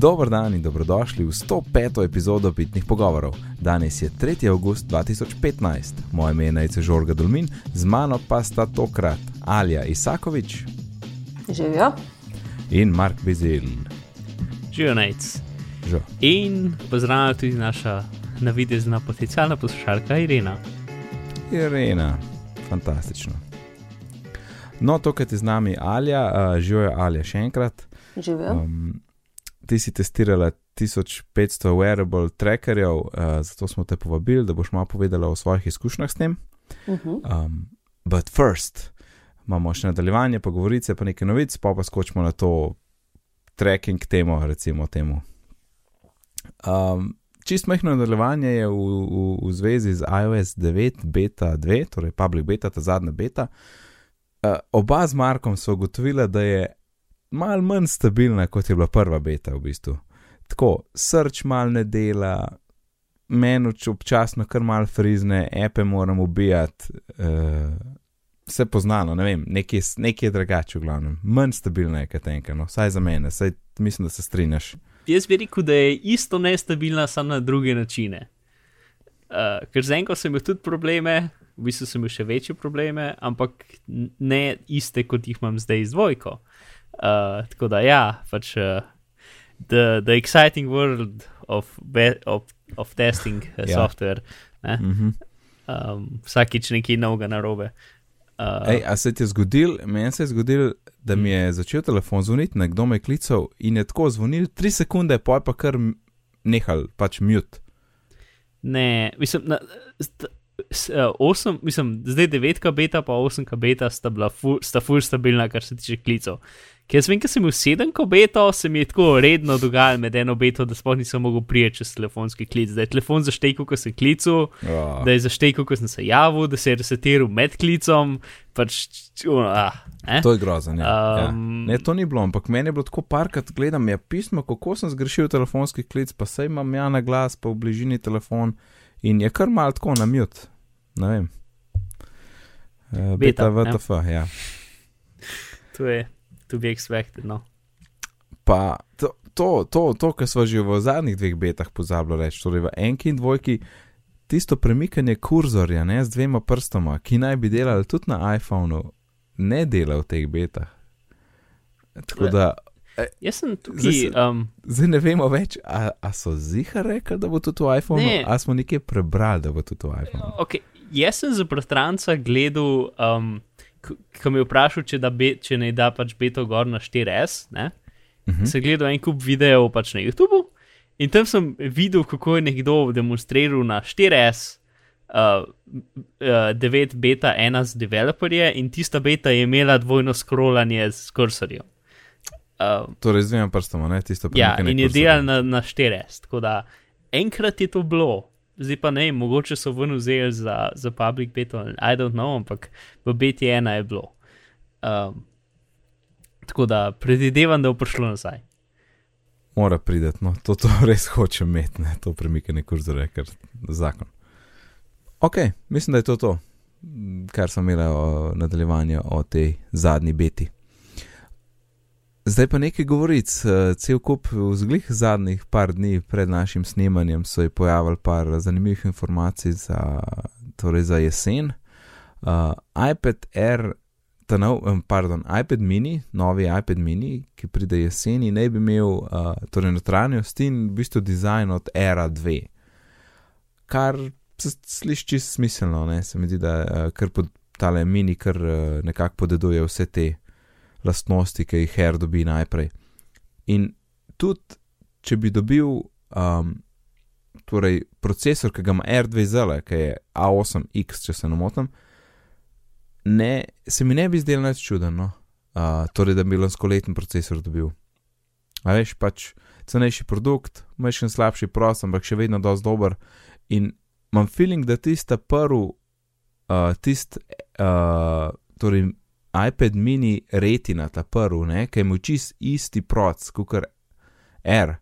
Dobro dan in dobrodošli v 105. epizodo Bitnih pogovorov. Danes je 3. august 2015, moje ime je Najce Žorga Dolmin, z mano pa sta tokrat Alja Isakovič Živijo. in Mark Bizil. Živijo najc. Žal. In pozdravljam tudi naša navidezna potencijalna poslušalka Irena. Irena, fantastično. No, tokrat je z nami Alja, uh, živijo Alja še enkrat. Živijo. Um, ti si testirala 1500 wearable trackerjev, uh, zato smo te povabili, da boš malo povedala o svojih izkušnjah s tem. Uh -huh. Um, but first, imamo še nadaljevanje, pa govorice, pa nekaj novic, pa pa skočimo na to tracking temo, recimo temu. Um, čist majhno nadaljevanje je v, v, v zvezi z iOS 9, beta 2, torej public beta, ta zadnja beta. Uh, oba z Markom so ugotovila, da je malo manj stabilna, kot je bila prva beta v bistvu. Tako, srč mal ne dela, meni občasno kar mal frizne, epe moram ubijati, uh, vse poznano, ne vem, nekaj, nekaj je drugače v glavnem. Manj stabilna je katenka, no, vsaj za mene, saj mislim, da se strinjaš. Jaz bi rekel, da je isto nestabilna, samo na druge načine. Uh, ker za enko sem imel tudi probleme, v bistvu sem imel še večje probleme, ampak ne iste, kot jih imam zdaj z dvojko. Uh, tako da ja, pač uh, the, the exciting world of, be, of, of testing uh, Ja. software. Ne? Mhm. Um, vsakič nekaj novega narobe. Uh, Ej, a se ti je zgodil, meni se je zgodil, da mi je začel telefon zvoniti, nekdo me je klical in je tako zvonil, tri sekunde, poj pa kar nehal, pač mute. Ne, mislim, na, st, s, uh, osem, mislim, zdaj devetka beta, pa osemka beta sta bila ful, sta ful stabilna, kar se tiče klicev. Ker jaz vem, ker sem imel sedemko beto, se mi je tako redno dogajalo med eno beto, da sploh nisem mogel prijeti čez telefonski klic. Da je telefon zaštekel, ko sem klical, Oh. da je zaštekel, ko sem se javil, da se je resetiral med klicom. Pač, uh, ah, eh? To je grozno. Ja. Um, ja. Ne, to ni bilo, ampak meni je bilo tako parkrat, gledam je pismo, kako sem zgrešil telefonski klic, pa sej imam ja na glas, pa v bližini telefon in je kar mal tako na mute. Ne vem. Uh, beta, Beta, ja. VTF, ja. To je to be expected. No. Pa to, to, to, to kar smo že v zadnjih dveh betah pozabili reči, torej v enki in dvojki, tisto premikanje kurzorja ne, z dvema prstoma, ki naj bi delali tudi na iPhonu, ne dela v teh betah. Tako da Jaz sem Zdaj tukaj. se- Um, zdaj ne vemo več, a, a so ziha rekli, da bo tudi v iPhonu, Ne. a smo nekje prebrali, da bo tudi v iPhonu. Okay. Jaz sem za bratranca gledal, um, ko mi je vprašal, če, be, če naj da pač beto gor na 4S. Ne? Uh -huh. Sem gledal en kup videov pač na YouTubu in tam sem videl, kako je nekdo demonstriral na 4S. Uh, uh, 9 beta 1 z developerje in tista beta je imela dvojno scrollanje s kursorjem. Uh, Torej, z dvema prstoma, ne tisto Ja, premikanje in je delal na, na 4S. Tako da enkrat je to bilo, zdaj pa ne, mogoče so ven vzeli za, za public beta, I don't know, ampak v beti ena je bilo. Um, tako da predvidevam, da bo prišlo nazaj. Mora priti, no, to, to res hoče imeti, ne, to premikanje kurzorja, ker zakon. Ok, mislim, da je to to, kar sem imela o nadaljevanju o tej zadnji beti. Zdaj pa nekaj govoric, eh, cel kup vzglih zadnjih par dni pred našim snemanjem so je pojavili par zanimivih informacij za, torej za jesen. Uh, iPad Air, ta nov, pardon, iPad mini, novi iPad mini, ki pride jeseni, naj bi imel uh, torej notranjost in v bistvu dizajn od Era 2. Kar se sliši smiselno, ne? se mi zdi, da uh, kar pod tale mini, kar uh, nekako podeduje vse te lastnosti, ki jih Air dobi najprej. In tudi, če bi dobil um, torej procesor, ki ga ima R2ZL, ki je A8X, če se ne motim, ne, se mi ne bi zdelo nič čudno, uh, torej da bi lanskoleten procesor dobil. A veš, pač cenejši produkt, majhen slabši prost, ampak še vedno dosti dober. In imam feeling, da tista prvi, uh, tist, uh, torej iPad mini retina, ta prvi, ne, ki imel čist isti proc, kot R,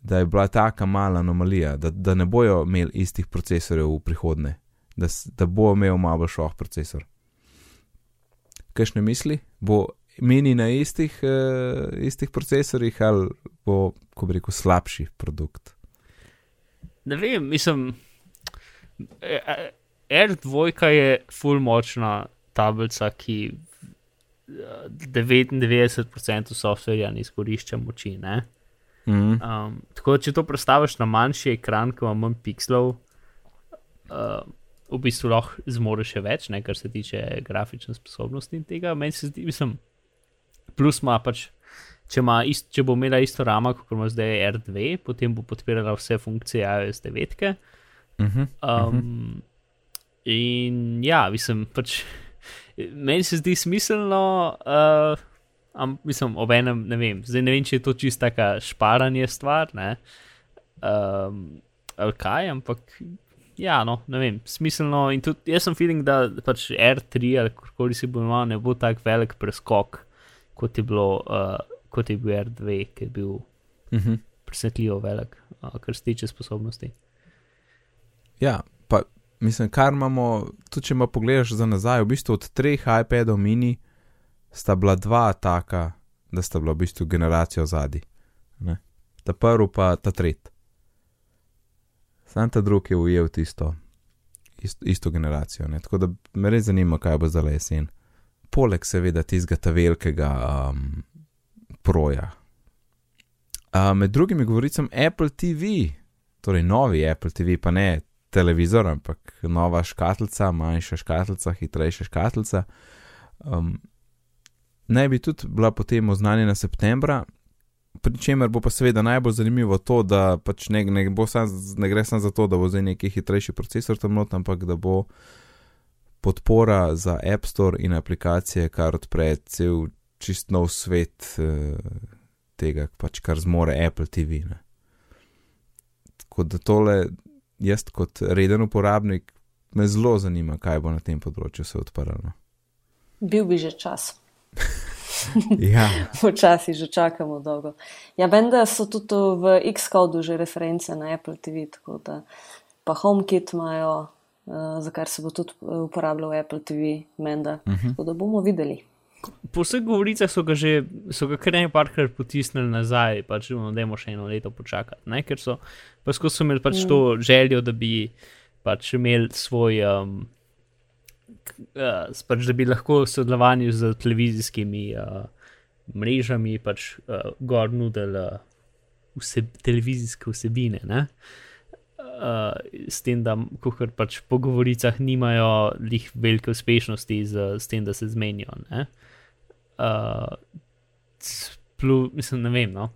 da je bila taka mala anomalija, da, da ne bojo imeli istih procesorjev v prihodnje, da, da bo imel malo šoh procesor. Kakšne misli? Bo meni na istih, uh, istih procesorjih ali bo, ko bi rekel, slabši produkt? Ne vem, mislim. e, R2 je full močna tablica, ki 99% softverja ne izkorišča moči. Ne? Mm. Um, tako da, če to predstaviš na manjši ekran, ki ima manj pikslov, uh, v bistvu lahko zmoriš še več, ne, kar se tiče grafične sposobnosti in tega. Meni se zdi, mislim, plus ima pač. Če, ima ist, če bo imela isto ramo, kot ima zdaj R2, potem bo podpirala vse funkcije iOS 9. Uh -huh. Um, in ja, mislim, pač meni se zdi smiselno, uh, am, mislim, ob enem, ne vem, zdaj ne vem, če je to čista taka šparanje stvar, ne, um, ali kaj, ampak ja, no, ne vem, smiselno in tudi jaz sem feeling, da pač R3 ali kakorkoli si bo imel, ne bo tak velik preskok, kot je bilo, uh, kot je bil R2, ki je bil Uh -huh. presenetljivo velik, uh, kar se tiče sposobnosti. Ja, mislim, kar imamo, tudi če malo pogledaš za nazaj, v bistvu od treh iPadov mini sta bila dva taka, da sta bila v bistvu generacija zadnji. Ta prvi pa ta tretji. Sam ta drugi je ujel tisto, isto, isto generacijo. Ne? Tako da me res zanima, kaj bo zdaj jesen. Poleg seveda tistega ta velikega um, proja. Uh, med drugimi govoricam Apple TV, torej novi Apple TV, pa ne televizor, ampak nova škatlica, manjša škatlica, hitrejša škatlica. Um, naj bi tudi bila potem oznanjena septembra, pri čemer bo pa seveda najbolj zanimivo to, da pač ne, ne, sam, ne gre samo za to, da bo zdaj neki hitrejši procesor tam not, ampak da bo podpora za App Store in aplikacije, kar odpre cel čist nov svet eh, tega, pač kar zmore Apple TV. Ne. Tako da tole jaz kot reden uporabnik me zelo zanima, kaj bo na tem področju se odprlo. no. Bil bi že čas. Ja, Včasih že čakamo dolgo. Ja, vem, da so tudi v Xcodu že reference na Apple TV, tako da pa HomeKit imajo, uh, za kar se bo tudi eh, uporabljal Apple TV, menda. Uh -huh. Tako da bomo videli. Po vseh govoricah so ga že, so ga kar nekajkrat potisnili nazaj, pač no, da še eno leto počakati. Ne? Ker so, pa skozi so imeli pač mm. to željo, da bi pač imeli svoj, um, uh, pač da bi lahko v sodelovanju z televizijskimi uh, mrežami pač uh, gor nudili uh, vse, televizijske vsebine. Ne? Uh, s tem, da kar pač po govoricah nimajo velike uspešnosti z, s tem, da se zmenijo. Ne? Uh, splu, mislim, ne vem. No.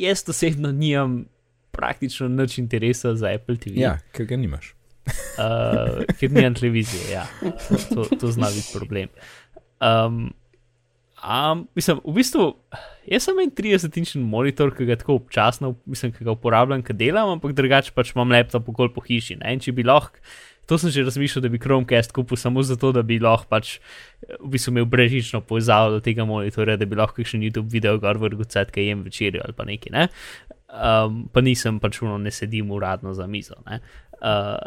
Jaz osebno nimam praktično nič interesa za Apple TV, ja ker ga nimaš. uh, ker nimam televizije. Ja. To, to zna biti problem. Um, um, mislim, v bistvu, jaz sem en 30-inčni monitor, ki ga tako občasno, mislim, ga uporabljam, ki delam, ampak drugače pač imam laptop okoli po hiši. Ne? In če bi lahko, to sem že razmišljal, da bi Chromecast kupil samo zato, da bi lahko pač v bistvu imel brežično povezavo do tega monitorja, da bi lahko še YouTube video gor vrgel, kaj jem večerjo ali pa nekaj. Ne? Um, pa nisem pač uno, ne sedim uradno za mizo. Ne? Uh,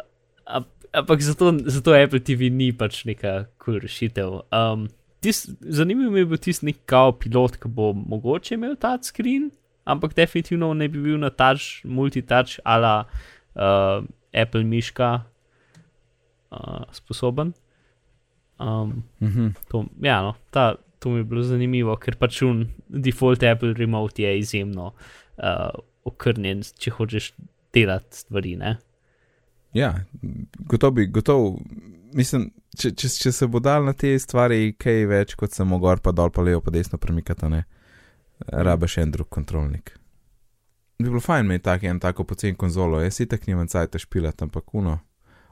ampak zato, zato Apple TV ni pač neka kul cool rešitev. Um, tis, zanimivo mi je bil tisti nek kao pilot, ki bo mogoče imel ta screen, ampak definitivno ne bi bil na touch, multitouch ala uh, Apple miška uh, sposoben. Um, Mhm. to, ja, no, ta, to mi je bilo zanimivo, ker pač un default Apple remote je izjemno uh, okrnjen, če hočeš delati stvari. Ne? Ja, gotovo bi, gotovo, mislim, če, če, če se bo dal na te stvari kaj več kot samo gor, pa dol, pa levo, pa desno premikati, ne, rabe še en drug kontrolnik. Bi bilo fajn imeti tak, en tako pocen konzolo, jaz si tak nimam cajt špilati, ampak uno.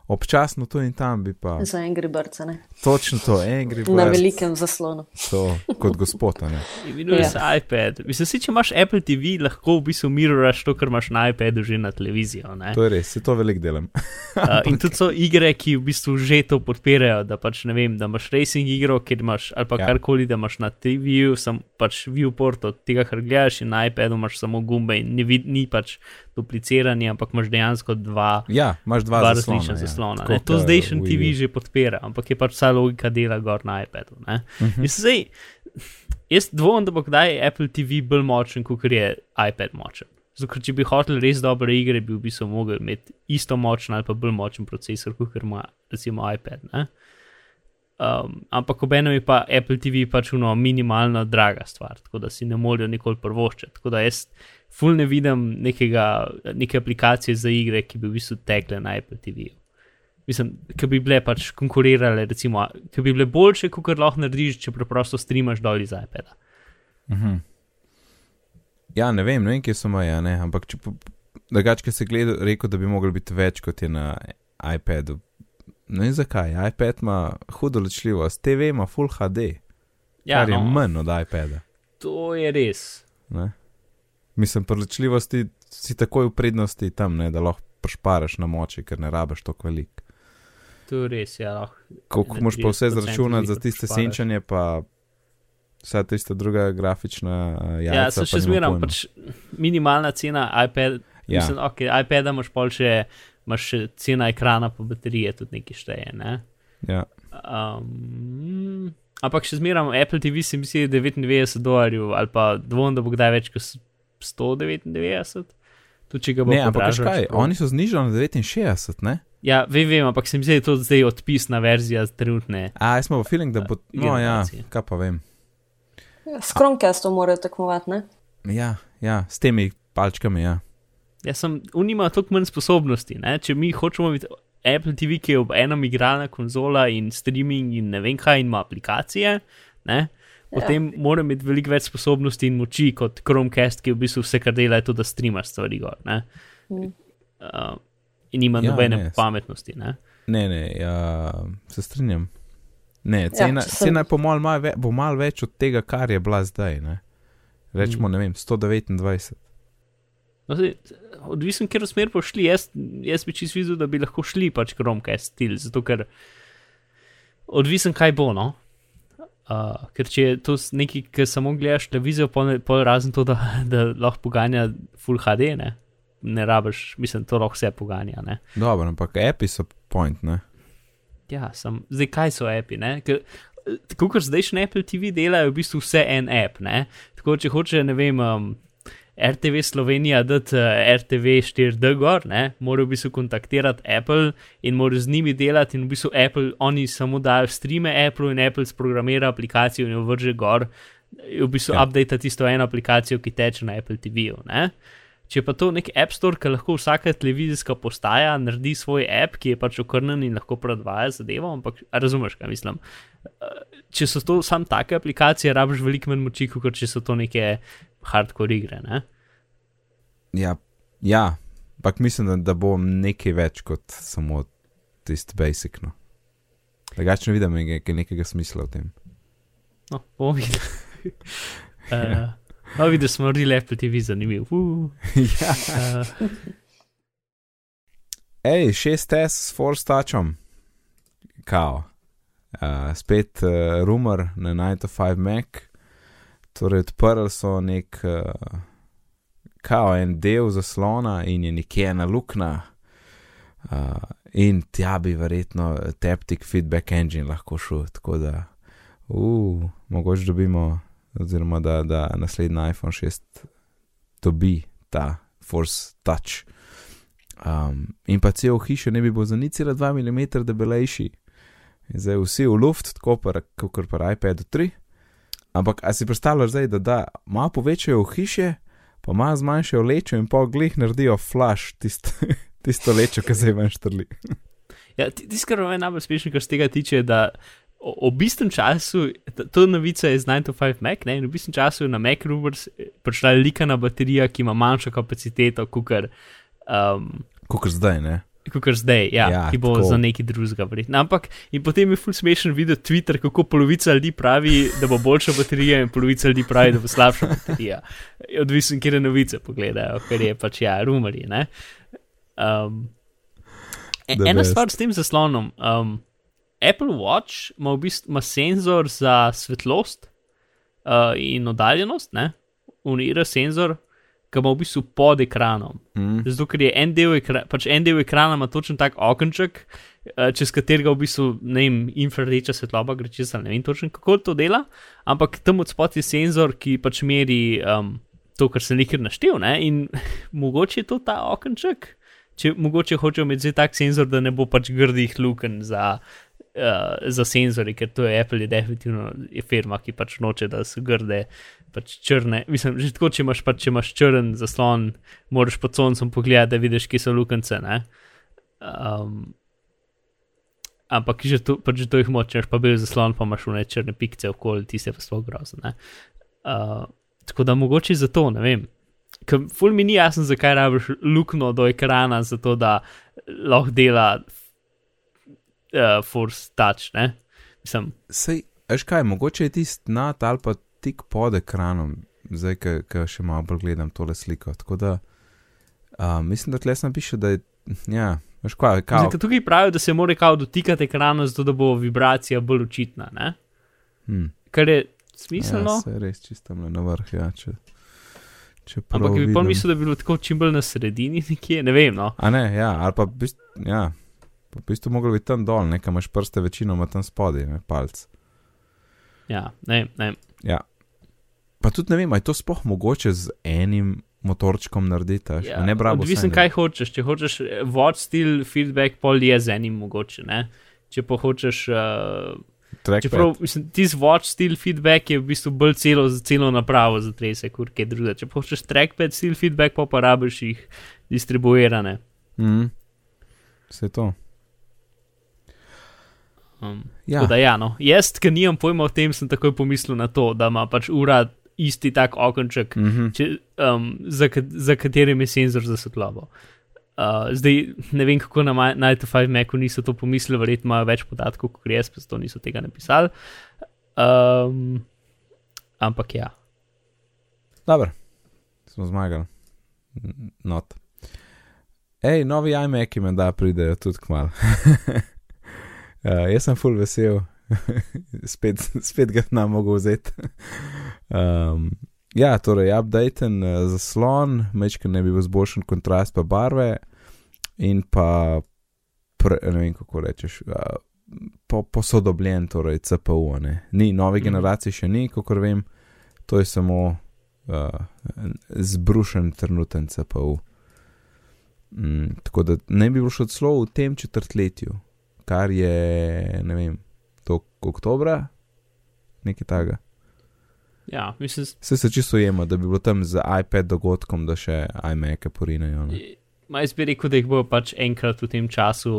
Občasno tu in tam bi pa. Za Angry Birds, ne? Točno to, Angry Na Birds, velikem zaslonu. To, kot gospod, a ne. Imenuje Ja. se iPad. Mislim, si, če imaš Apple TV, lahko v bistvu miruraš to, kar imaš na iPadu že na televizijo. ne. To je res, se to velik delam. Uh, in tudi so igre, ki v bistvu že to podpirajo, da pač ne vem, da imaš racing igro, kjer imaš ali pa Ja. karkoli, da imaš na TV-ju, sam pač viewport od tega, kar gledaš, in na iPadu imaš samo gumbe in ni, vid, ni pač dupliciranje, ampak imaš dejansko dva, Ja, imaš dva, dva zaslona, različna ja. zaslona. Tako ne. To kot zdaj še Wii TV U. že podpira, ampak je pač vsa logika dela gor na iPadu. ne. Mhm. In zdaj, jaz dvomim, da bo kdaj Apple TV bolj močen, kot je iPad močen. Zato, če bi hotel res dobre igre, bi v bistvu mogel imeti isto močen ali pa bolj močen procesor, kot ima recimo iPad. Ne? Um, ampak obenem je pa Apple TV pač uno minimalno draga stvar, tako da si ne morejo nikoli prvoščiti. Tako da jaz ful ne vidim nekega, neke aplikacije za igre, ki bi v bistvu tekle na Apple TV. Mislim, ki bi bile pač konkurirale, recimo, ki bi bile boljše, kot lahko narediš, če preprosto streamaš dol iz iPada. Mhm. Ja, ne vem, ne vem, kje so meje, ne, ampak če ker se gleda, rekel, da bi mogli biti več kot je na iPadu. Ne vem zakaj, iPad ima hudo ločljivost, TV ima Full HD, Ja, kar je no, manj od iPada. to je res. Ne? Mislim, pri ločljivosti si takoj v prednosti tam, ne, da lahko pošparaš na moči, ker ne rabiš toliko velik. To je res, ja. lahko. Koliko moš pa vse 30% zračunati za tiste pošparaš. senčanje, pa vsa tista druga grafična uh, jajca. Ja, se še zmeram, pač minimalna cena iPad. Ja. Ja, Mislim, ok, iPada imaš pol še, imaš še cena ekrana, pa baterije tudi nekaj šteje. Ne? ja. Um, ampak še zmeram, Apple TV se mi zdi 99 dolarjev ali pa dvom, da bo kdaj več kot 199. Tudi če ga bo Ne, ampak kaj, čeprav- oni so znižali na 69, ne? Ja, vem, vem, ampak se mi zdi, da je to zdaj odpisna verzija trenutne. A, jaz smo v feeling, da bo. No, ja, generacije. kaj pa vem. S Chromecastom morajo tekmovati, ne? Ja, ja, s temi palčkami, ja. Jaz sem, unima toliko manj sposobnosti. Ne? Če mi hočemo biti Apple TV, ki je ob enem igralna konzola in streaming in ne vem kaj, in ima aplikacije, ne? Potem ja. mora imeti veliko več sposobnosti in moči kot Chromecast, ki v bistvu vse, kar dela, je to, da streamaš stvari gor. Ne? Mm. Uh, in ima Ja, nobene ne, pametnosti. Ne? Ne, ne, ja, se strinjam. Ne, cena, če ja, sem- cena je po mal mal ve, bo malo več od tega, kar je bila zdaj. Ne? Rečemo, Mm. ne vem, 129. No, zdaj, odvisno, kjer smer bo šli. Jaz, jaz bi čisto videl, da bi lahko šli pač Chromecast stil, zato ker odvisen, kaj bo. No? Uh, ker če je to nekaj, ki samo gledaš televizijo, pol, ne- pol razen to, da, da lahko poganja Full HD, ne, ne rabiš, mislim, to lahko vse poganja. Ne? Dobro, ampak api so point, ne? Ja, sem, zdaj kaj so api. ne? Ker, eh, Tako kot zdaj še na Apple TV delajo, v bistvu vse en app. Ne? Tako če hoče, ne vem, um, RTV Slovenija dati uh, RTV 4D gor, ne? morajo v bistvu kontaktirati Apple in morajo z njimi delati in v bistvu Apple, oni samo dajo streame Apple in Apple sprogramira aplikacijo in jo vrže gor. V bistvu Ja. update tisto eno aplikacijo, ki teče na Apple TV-ju. ne. Če pa to nek App Store, ki lahko vsaka televizijska postaja naredi svoj app, ki je pač okrnen in lahko predvaja zadevo, ampak razumeš, kaj mislim. Če so to sam take aplikacije, rabiš veliko manj moči, kot če so to neke hardcore igre. Ne? Ja, ja, ampak mislim, da, da bo nekaj več kot samo tisti basic. No. Drugače ne vidim nekega, nekega smisla v tem. No, bomo videli. uh, no, videli smo real Apple TV zanimiv. Uh, ja. uh, Ej, 6S s Force Touchom, kao. Uh, spet uh, rumor na 9-5 Mac, torej odprli so nek, uh, kao en del zaslona in je nekje ena luknja. Uh, in tja bi verjetno Taptic Feedback Engine lahko šel, tako da, uh, mogoče dobimo, oziroma da, da naslednji iPhone 6 dobi ta Force Touch. Um, in pa cel hiša ne bi bil za nicela 2 mm debelejši. In zdaj vsi v luft, tako kot pri iPadu 3. Ampak a si predstavljaš zdaj, da, da malo povečajo hiše, pa malo zmanjšajo lečo in pa glih naredijo flash tisto, tisto lečo, ki zdaj ven štrli. ja, ti- Tisto, kar me najbolj smešno, kar se tega tiče, je, da ob istem času, to novica je z 9 to 5 Mac, ne, in ob istem času je na Mac Rumors eh, prišla likana baterija, ki ima manjšo kapaciteto, kot um, Kot zdaj, ne? kot zdaj, ja, Ja, ki bo tako. za neki drugega verjetno. Ampak in potem je ful smešen videti Twitter, kako polovica ljudi pravi, da bo boljša baterija, in polovica ljudi pravi, da bo slabša baterija. Odvisno, kje novice pogledajo, ker je pač ja, rumori. ne. Um, e- The ena best. stvar s tem zaslonom. Um, Apple Watch ima v bistvu ima senzor za svetlost. uh, in oddaljenost, ne, unira senzor, ki ima v bistvu pod ekranom. Mm. Zato, ker je en del, ekra, pač en del ekrana ima točen tak okenček, uh, čez katerega v bistvu ne vem, infrardeča svetloba gre čez, ali ne vem točno kako to dela, ampak tam od spod je senzor, ki pač meri um, to, kar sem nekaj naštel, ne, in mogoče je to ta okenček. Če mogoče hočejo imeti tak senzor, da ne bo pač grdih luken za, uh, za senzori, ker to je Apple, je definitivno firma, ki pač noče, da so grde, pač črne. Mislim, že tako, če imaš, pač, če imaš črn zaslon, moraš pod soncem pogledati, da vidiš, kje so lukence. Um, ampak že to, pač to jih močeš, pa bil zaslon, pa imaš vne črne pikce okoli, ti se pa sploh grozne. Uh, tako da mogoče zato, ne vem. Ful mi ni jasno, zakaj rabiš luknjo do ekrana, zato da lahko dela uh, force touch, ne? Mislim, Sej, veš kaj, mogoče je tisti nad ali pa tik pod ekranom, zdaj, ki še malo bolj gledam tole sliko. Tako da uh, mislim, da tle sem piše, da je, ja, veš kaj, kao, Zdaj, tukaj pravijo, da se mora kao dotikati ekrana, zato da bo vibracija bolj očitna, ne? hm, kar je smiselno. Ja, se je res čisto na vrh, ja, če, ampak bi pa mislil, da bi bilo tako čim bolj na sredini, nekje, ne vem. No. A ne, ja, ali pa ja, v bistvu moglo biti tam dol, nekaj imaš prste večinoma tam spodaj, ne, palc. Ja, ne, ne. Ja. Pa tudi ne vem, ali je to sploh mogoče z enim motorčkom narediti, Ja, ne bravo. Odvisen, kaj hočeš. Če hočeš eh, watch still feedback, pol je z enim mogoče. Ne? Če pa hočeš. Uh, čeprav mislim, ti z watch still feedback je v bistvu bolj celo, celo napravo za 30 ur, kaj druga. Če pa hočeš trackpad still feedback, pa pa rabiš jih distribuirane. Mm. Vse to. Um, Ja, da, ja, no. Jaz, ki nimam pojma o tem, sem takoj pomislil na to, da ima pač ura isti tak okenček, mm -hmm. če, um, za, za katerim je senzor za svetlobo. Uh, zdaj ne vem, kako na 9-5 Macu niso to pomislili, verjetno imajo več podatkov kot jaz, pa zato niso tega napisali. Um, ampak ja, Dobro, smo zmagali. Not. Ej, novi iMac-i me da pridejo tudi k malu. uh, jaz sem full vesel, spet, spet ga nam mogo vzeti. um, ja, torej, updaten uh, zaslon, mečka ne bi bil zboljšen kontrast pa barve in pa, pre, ne vem kako rečeš, uh, po, posodobljen, torej CPU. Ne? Ni, nove Mhm. generacije še ni, kako vem, to je samo uh, zbrušen trenuten CPU. Mm, tako da ne bi bilo šlo celo v tem četrtletju, kar je, ne vem, to oktobra, nekaj takega. ja mislim, Vse se čisto jema, da bi bilo tam z iPad dogodkom, da še iMac-e porinejo. ne. Ma jaz bi rekel, da jih bo pač enkrat v tem času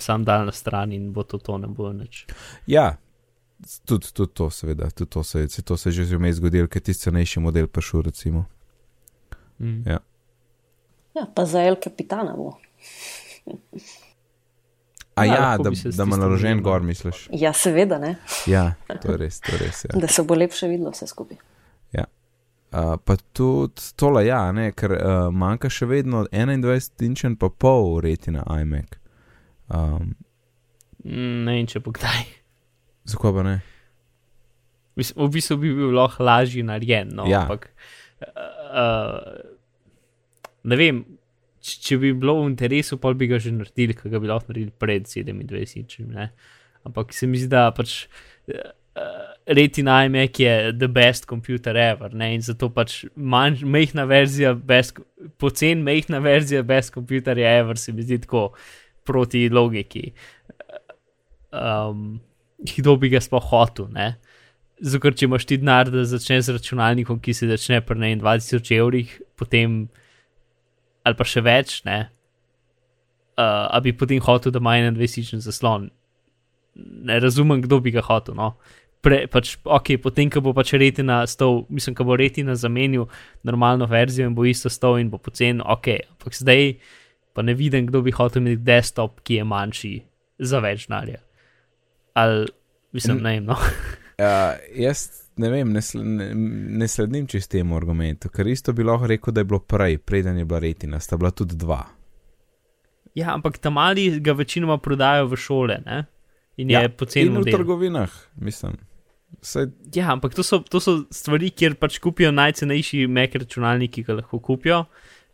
sam dal na stran in bo to to, ne bo nič. Ja, tudi, tudi to, seveda, tudi to se, se, to se je že vmes zgodilo, ker tisti cenejši model prišel, recimo. Mm. Ja. Ja, pa za El Capitana bo. A Ja, ja, da, da ima naložen gor, misliš? Ja, seveda ne, Ja, to je res, to je res. Ja. da se bo lepše videlo vse skupaj. Uh, pa tudi tole, ja, ne, ker uh, manjka še vedno 21-inčen pa pol retina iMac. Um, Ne vem, če bo kdaj. zakaj pa ne? Mislim, v bistvu bi bil lahko lažje narejen, no, Ja. ampak uh, ne vem, če, če bi bilo v interesu, pa bi ga že naredili, ker ga bi lahko naredili pred 27 inčem. ne. Ampak se mi zdi, da pač uh, Retina iMac je the best computer ever ne? in zato pač manj, mehna verzija, best, pocen mehna verzija best computerja ever se mi zdi tako proti logiki. Um, kdo bi ga sploh hotel, ne? Zato, ker če imaš ti denar, da začneš z računalnikom, ki se začne pri ne 20 evrih, potem ali pa še več, ne, uh, a bi potem hotel, da ima 21 zaslon. Ne razumem, kdo bi ga hotel. No. Pre, pač, ok, potem, ko bo pač retina stol, mislim, ko bo retina zamenil normalno verzijo in bo isto stol in bo pocen, ok, ampak zdaj pa ne vidim, kdo bi hotel imeti desktop, ki je manjši za več denarja. Ali, mislim, ne vem, no. Uh, jaz ne vem, ne, sl ne, ne sledim čist temu argumentu, ker isto bi lahko rekel, da je bilo prej, preden je bila retina, sta bila tudi dva. Ja, ampak tam mali ga večinoma prodajo v šole, ne? In je ja, poceni in v model. trgovinah, mislim. Saj, Ja, ampak to so, to so stvari, kjer pač kupijo najcenejši Mac računalnik, ki ga lahko kupijo.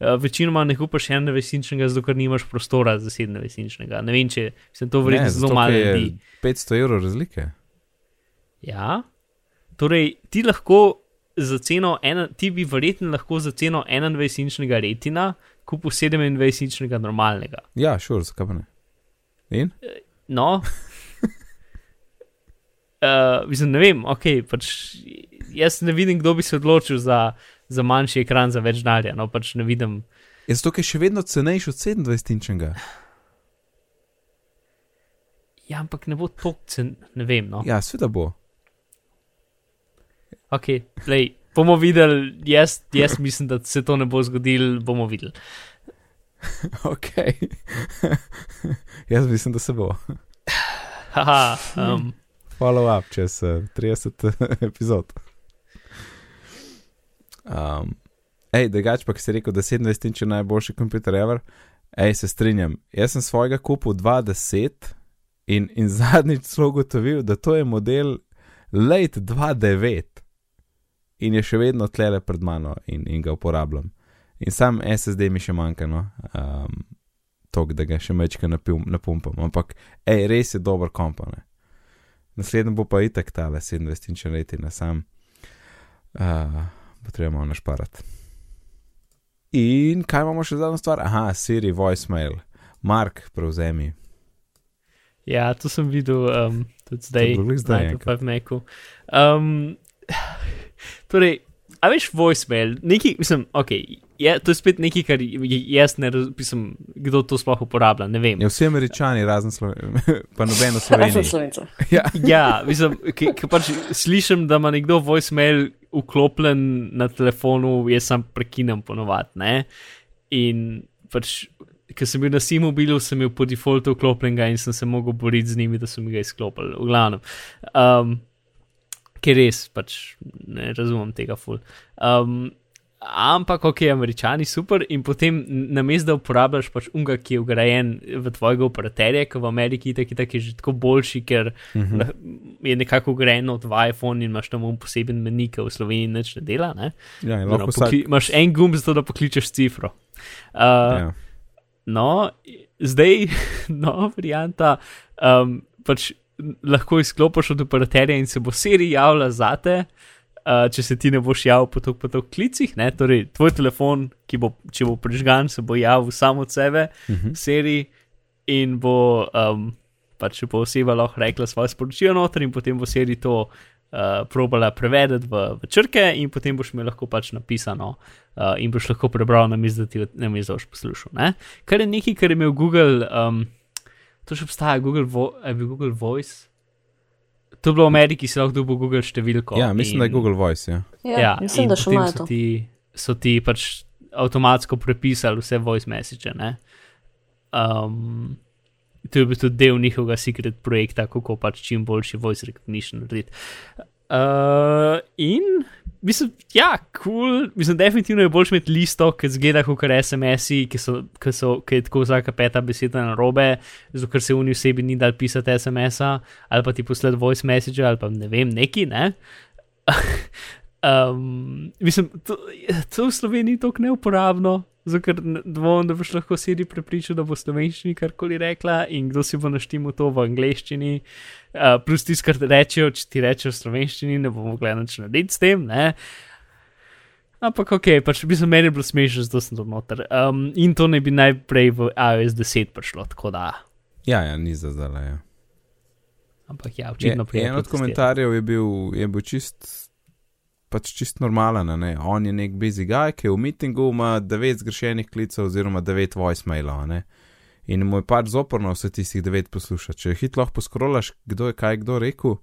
Uh, večinoma ne kupiš enega vesinčnega, zato ker nimaš prostora za sedem vesinčnega. Ne vem, če sem to verjetno zelo malo ljudi. 500 evrov razlike. Ja, torej ti lahko za ceno, ena, ti bi verjetno lahko za ceno 21-inčnega retina kupil 27-inčnega normalnega. Ja, šur, zakaj pa ne? In? No. Uh, mislim, ne vem, ok, pač jaz ne vidim, kdo bi se odločil za, za manjši ekran za več denarja. No, pač ne vidim. Je zato, ker je še vedno cenejši od 27-inčnega. Ja, ampak ne bo to cen, ne vem. No. Ja, sveda bo. Ok, lej, bomo videli, jaz, jaz mislim, da se to ne bo zgodilo, bomo videli. Ok. Jaz mislim, da se bo. Haha, um, Follow up čez uh, 30 epizod. Um, ej, drugač pa, ki si rekel, da 27 inč je najboljši komputer ever. Ej, se strinjam. Jaz sem svojega kupil 2010 in, in zadnjič celo ugotovil, da to je model late 2009 in je še vedno tlele pred mano in, in ga uporabljam. In sam SSD mi še manjka, no. Um, Tok, da ga še mečka napumpam. Ampak, ej, res je dober kompone. Naslednji bo pa itek tale 27 inč leti na sam. Uh, bo treba malo našparati. In kaj imamo še zadnjo stvar? Aha, Siri, voicemail. Mark, prevzemi. ja, to sem videl um, tudi zdaj, glih zdaj na iPad Macu. Um, torej, a veš, voicemail, neki, mislim, ok, je, to je spet nekaj, kar jaz ne razumem, kdo to sploh uporablja, ne vem. Ja, vsi američani, razen Slovenije, pa nobeno slovencev. Ja, Ja, mislim, ki, ki pač slišim, da ima nekdo voicemail vklopljen na telefonu, jaz sem prekinem ponovadi, ne. In pač, ker sem bil na Simobilu, sem imel po defaultu vklopljenega in sem se mogel boriti z njimi, da so mi ga izklopili, v glavnem. Um, ker res, pač ne razumem tega ful. Um, ampak, ok, američani super in potem namesto da uporabljaš pač unga, ki je ugrajen v tvojega operaterja, ki v Ameriki tako tak je že tako boljši, ker Mhm. lah- je nekako ugrajen od iPhone in imaš tam un poseben menik, v Sloveniji nič ne dela. Ne? ja No, lahko vsak. imaš en gumb za to, da pokličeš cifro. Uh, Ja. No, zdaj, nova varianta, um, pač lahko izklopiš od operaterja in se bo Siri javila zate, uh, če se ti ne boš javil po tok po tok klicih. Ne? Torej, tvoj telefon, ki bo, če bo prižgan, se bo javil sam od sebe, Mhm. Siri, in bo, um, pač če bo oseba lahko rekla svoje sporočilo noter, in potem bo Siri to. Uh, probala prevedeti v, v črke, in potem boš imel lahko pač napisano, uh, in boš lahko prebral, namesto da ti ne misliš, da boš poslušal. Ne? Kar je nekaj, kar je imel Google, um, to še obstaja, Google, vo je bil Google Voice. To je bilo v Ameriki, si lahko dobil Google številko. ja, mislim, da je in- Google Voice. Ja. Ja, Ja, mislim, in da še imajo so ti, so ti pač avtomatsko prepisali vse voice message. Ne? Um, to je bil tudi del njihovega secret projekta, kako pač čim boljši voice recognition narediti. Uh, in mislim, ja, kul, cool. mislim, definitivno je boljš imeti listo, ki zgleda kot SMS-i, ki so, ki so, ki je tako vsaka peta beseda na robe, zato ker se v njih osebi ni dal pisati SMS-a, ali pa ti poslati voice message, ali pa ne vem, neki, ne. Um, mislim, to, to v Sloveniji je tako neuporabno, zato ker dvomim, da boš lahko Siri prepričal, da bo slovenščini karkoli rekla in kdo si bo naštimo to v angleščini. Uh, plus tisto, kar rečejo, če ti rečejo v slovenščini, ne bomo mogli nič narediti s tem. Ne? Ampak ok, pač bi se meni bilo smešno, zato sem to noter. Um, in to ne bi najprej v iOS 10 prišlo, tako da. ja, ja, ni za zdaj. Ja. Ampak ja, očitno prej. en od komentarjev je bil, je bil čist, pač čist normalen. Ne? On je nek busy guy, ki je v mitingu ima devet zgrešenih klicev oziroma devet voicemailov. a ne. In mu je pač zoporno vse tistih devet poslušati. Če hitro lahko poskrolaš, kdo je kaj kdo rekel,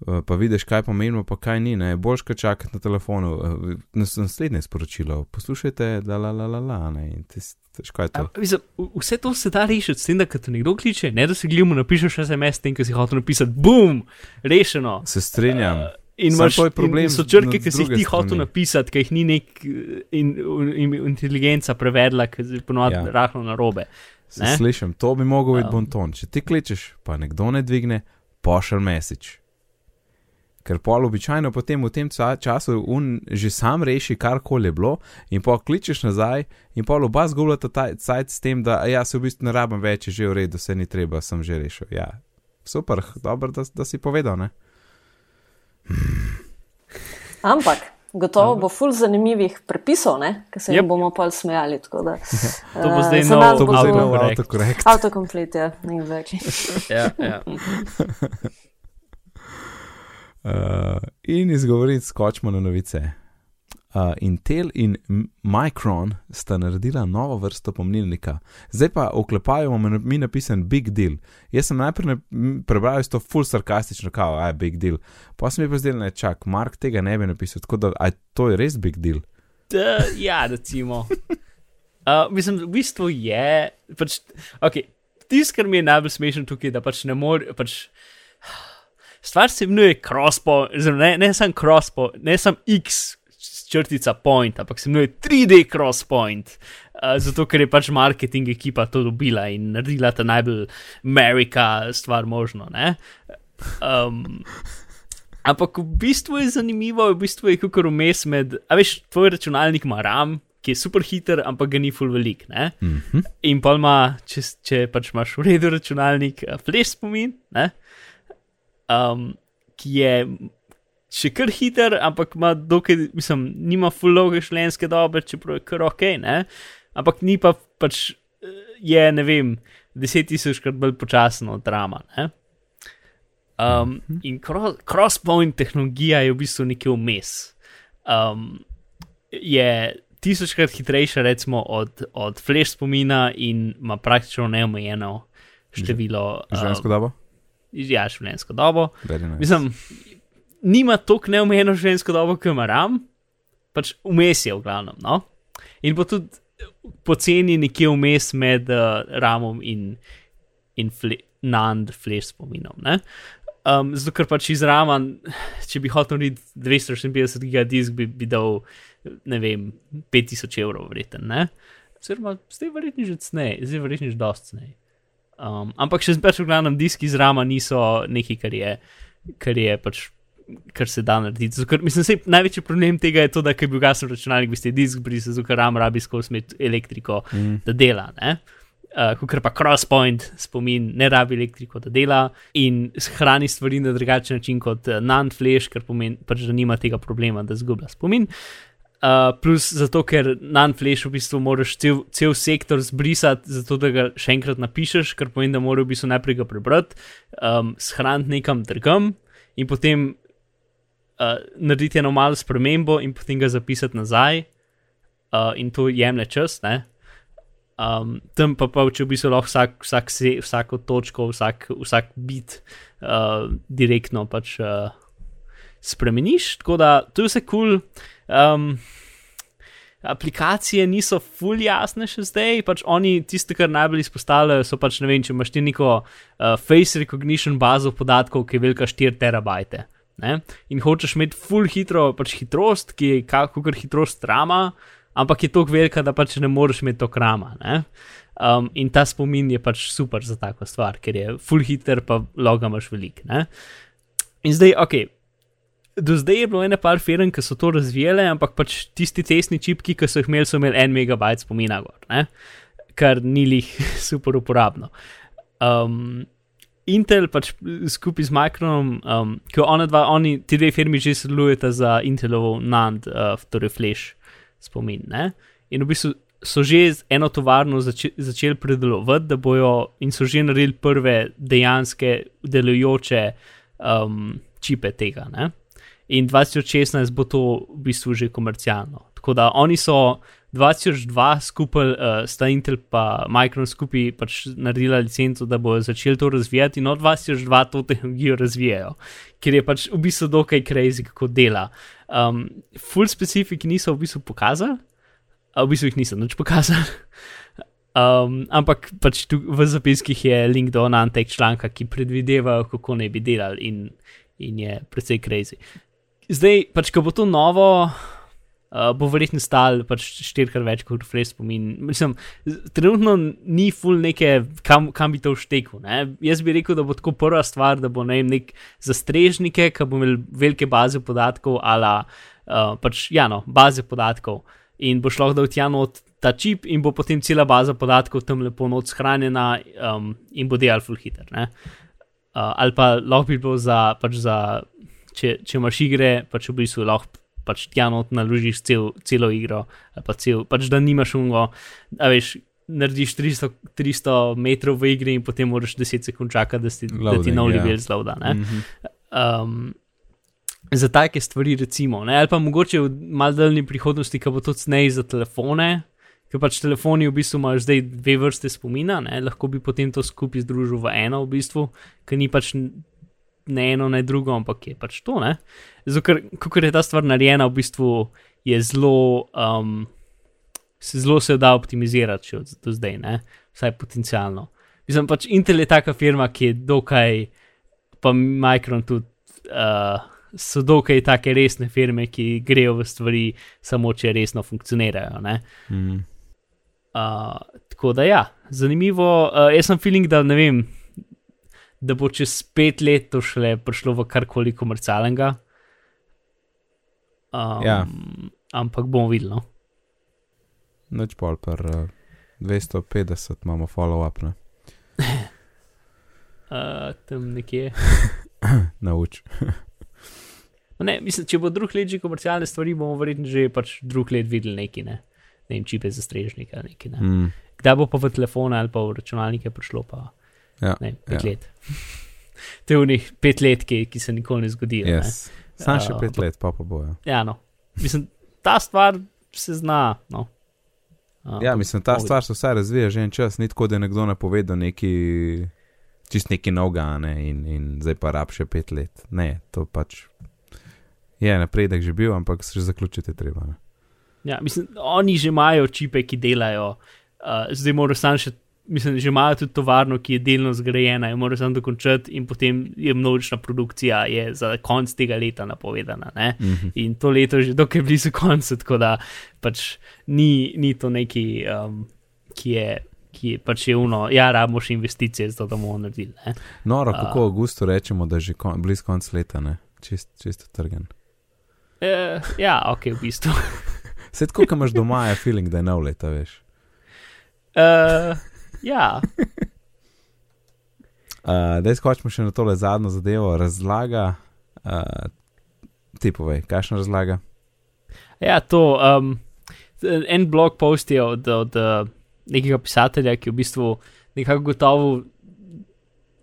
eh, pa vidiš, kaj pomeni, pa kaj ni, ne, boš kaj čakati na telefonu. eh, nas- Naslednje sporočilo, poslušajte, da la la la la, ne, in ti težko je to. A, mislim, vse to se da rešiti s tem, da te nekdo kliče, ne da se glimo, napišeš SMS, tem, ki si hotel napisati, bum, rešeno. Se strinjam. Uh, In imaš je problem in so črke, ki si jih ti hotel napisati, ki jih ni nek eh, in, in, inteligenca prevedla, ki je ponovadi Ja. ja. rahlo na robe. Slišim, to bi mogel biti Um. bonton. Če ti kličeš, pa nekdo ne dvigne, pošelj message. Ker pol običajno potem v tem času un že sam reši, karkoli je bilo, in pa kličeš nazaj, in pa oba zgubljata ta cajt s tem, da ja, se v bistvu ne rabim več, je že v redu, se ni treba, sem že rešil. Ja, super, dobro, da, da si povedal, ne? Ampak gotovo bo ful zanimivih prepisov, ki se jim Yep. bomo pa smejali. tako Da, To bo eh, zdaj za nov- To bo zdaj nov autokorekt. Autocomplete, ja, exactly. Ja, ja. Uh, in izgovoriti skočimo na novice. Uh, Intel in Micron sta naredila novo vrsto pomnilnika, zdaj pa oklepajo mi napisan Big Deal. Jaz sem najprej prebral to full sarkastično, kao, aj Big Deal. Pa sem pa zdel, ne čak, Mark tega ne bi napisal, tako da aj to je res Big Deal. Da, ja, recimo. Uh, mislim, v bistvu je. Pač, okay, Tisto, kar mi je najbolj smešno tukaj, da pač ne more. Pač, stvar se imenuje crosspoint, ne, ne samo crosspoint, ne samo X črtica point, ampak se imenuje 3D crosspoint. Uh, zato, ker je pač marketing ekipa to dobila in naredila ta najbolj Amerika stvar možno. ne. Um, Ampak v bistvu je zanimivo, v bistvu je kot vmes med, a veš, tvoj računalnik ima RAM, ki je super hiter, ampak ga ni full velik, ne? Mm -hmm. In pa ima, če, če pač imaš v redu računalnik, eh, flash spomin, ne? Um, ki je še kar hiter, ampak ima dokaj, mislim, nima full dolge življenjske dobe, čeprav je kar ok, ne? Ampak ni pa pač, eh, je, ne vem, deset tisočkrat bolj počasen od drama, ne? Um, in cro crosspoint tehnologija je v bistvu nekaj vmes. Um, je tisočkrat hitrejša, recimo, od, od flash spomina in ima praktično neomejeno število. Življenjsko um, dobo? ja, življenjsko dobo. Nice. Mislim, nima toliko neomejeno življenjsko dobo, kot ima RAM, pač vmes je v glavnem. No? In pa tudi poceni nekje vmes med uh, RAM-om in, in fle NAND flash spominom. Ne? Um, zato, ker pač iz rama, če bi hotel narediti 256 gigadisk, bi, bi dal, ne vem, 5000 evrov vreten, ne? Oziroma, zdaj verjetno že cnej, zdaj verjetno že dost cnej. Um, ampak še pač v glavnem diski iz rama niso nekaj, kar je, kar je pač, kar se da narediti. Ker, mislim, sej, največji problem tega je to, da ker bi ugasnil računalnik, bi ste disk brisal, zato ker ram rabi skozi elektriko, Mm. da dela, ne? Uh, Ker pa crosspoint spomin ne rabi elektriko, da dela in hrani stvari na drugačen način kot uh, NAND flash, ker pomeni, pač, da nima tega problema, da zgublja spomin. Uh, plus zato, ker NAND flash v bistvu moraš cel, cel sektor zbrisati, zato da ga še enkrat napišeš, kar pomeni, da moraš v bistvu najprej ga prebrati, um, shraniti nekam drugam in potem uh, narediti eno malo spremembo in potem ga zapisati nazaj. Uh, in to jemlje čas, ne? Um, tam pa pa če v bistvu lahko vsak, vsak se, vsako točko, vsak, vsak bit uh, direktno pač uh, spremeniš. Tako da to je vse kul. Cool. Um, aplikacije niso fully jasne še zdaj, pač oni tiste, kar najbolj izpostavljajo, so pač ne vem, če imaš ti neko uh, face recognition bazo podatkov, ki je velika 4 terabajte. Ne? In hočeš imeti full hitro pač hitrost, ki je kakor hitrost rama, ampak je tako velika, da pač ne moreš imeti to krama. Ne? Um, in ta spomin je pač super za tako stvar, ker je full hiter, pa loga imaš velik. Ne? In zdaj, ok, do zdaj je bilo ene par firm, ki so to razvijale, ampak pač tisti testni čipki, ki so jih imeli, so imeli en megabajt spomina gor, ne? kar ni lih super uporabno. Um, Intel pač skupaj z Micronom, um, ki ona dva, oni, ti dve firmi že sodelujeta za Intelovo NAND, uh, torej Flash spomin. Ne? In v bistvu so že z eno tovarno zače, začeli predelovati, da bojo in so že naredili prve dejanske delujoče um, čipe tega. Ne? In 2016 bo to v bistvu že komercialno. Tako da oni so 2002 skupaj, uh, sta Intel pa Micron skupaj pač naredila licenco, da bodo začeli to razvijati, in od 2002 to tehnologijo razvijajo, ker je pač v bistvu dokaj crazy, kako dela. Um, full specific niso v bistvu pokazali, v bistvu jih niso nič pokazali. Um, ampak pač tu v zapiskih je link do Nantek članka, ki predvideva, kako naj bi delali, in, in je precej crazy. Zdaj, pač, ko bo to novo, Uh, bo verjetno stal pač štirikrat več kot refresh spomin. Mislim, trenutno ni full neke, kam, kam bi to vštekel. Ne? Jaz bi rekel, da bo tako prva stvar, da bo ne vem, nek za strežnike, ki bo imel velike baze podatkov, ala uh, pač, ja, no, baze podatkov. In boš lahko dal tja not ta čip, in bo potem cela baza podatkov tam lepo not shranjena, um, in bo delal full hiter. ne. Uh, ali pa lahko bi bilo za, pač za če, če imaš igre, pač v bistvu lahko pač tja not naložiš cel, celo igro, ali pa cel, pač da nimaš ungo, a veš. Narediš 300, 300 metrov v igri, in potem moraš 10 sekund čakati, da, si, da ti Loading, nov ja. level zlauda. ne. Mhm. Um, za take stvari, recimo, ne? ali pa mogoče v mal daljni prihodnosti, ki bo to cenej za telefone, ker pač telefoni v bistvu imajo zdaj dve vrste spomina, ne? lahko bi potem to skupaj združil v eno, v bistvu, ker ni pač ne eno, ne drugo, ampak je pač to. ne. Kako je ta stvar narejena, v bistvu je zelo. Um, se zelo se da optimizirati še od do zdaj, ne? vsaj potencialno. Mislim pač Intel je taka firma, ki je dokaj, pa Micron tudi, uh, so dokaj take resne firme, ki grejo v stvari samo, če resno funkcionirajo. ne. Mhm. Uh, tako da ja, zanimivo. Uh, jaz sem feeling, da ne vem, da bo čez pet let to šele prišlo v karkoli komercialnega. Um, Ja. Ampak bomo videli. No? Noč pol per uh, 250 imamo follow-up, ne? Uh, tam nekje. Nauč. No, ne, mislim, če bo drug let že komercialne stvari, bomo verjetno že pač drug let videli neki, ne, ne vem, čipe za strežnika. Neki, ne. Mm. Kdaj bo pa v telefone ali pa v računalnike prišlo, pa Ja, ne, pet ja. let. to je v njih pet let, ki, ki se nikoli ne zgodijo. ne. Sam še Uh, pet ampak- let, pa pa bojo. Ja, no. Mislim, ta stvar se zna. No. Uh, Ja, mislim, ta bomo stvar se vsaj razvija že en čas, ni tako, da je nekdo napovedal neki, čist neki novgane in, in zdaj pa rab še pet let. Ne, to pač je napredek že bil, ampak se že zaključiti treba. Ne? Ja, mislim, oni že imajo čipe, ki delajo, uh, zdaj morajo samo še, mislim, že imajo tudi tovarno, ki je delno zgrajena in morajo samo dokončati, in potem je množična produkcija je za konec tega leta napovedana. Ne? Mhm. In to leto je že dokaj blizu konca, tako da pač ni, ni to neki, um, ki je. Ki je pač je uno, ja, rabimo še investicije, zato da bomo naredili. Ne? Noro, A. kako v avgustu rečemo, da je že kon, blizu konc leta, ne? Čist, čisto trgen. E, ja, ok, v bistvu. Tako, ko imaš doma, je feeling, da je nov leta, veš. Uh, ja, Uh, Dej skočimo še na tole zadnjo zadevo, razlaga. Uh, ti povej, kakšna razlaga? Ja, to. Um, en blog post je od, od uh, nekega pisatelja, ki je v bistvu nekako gotovo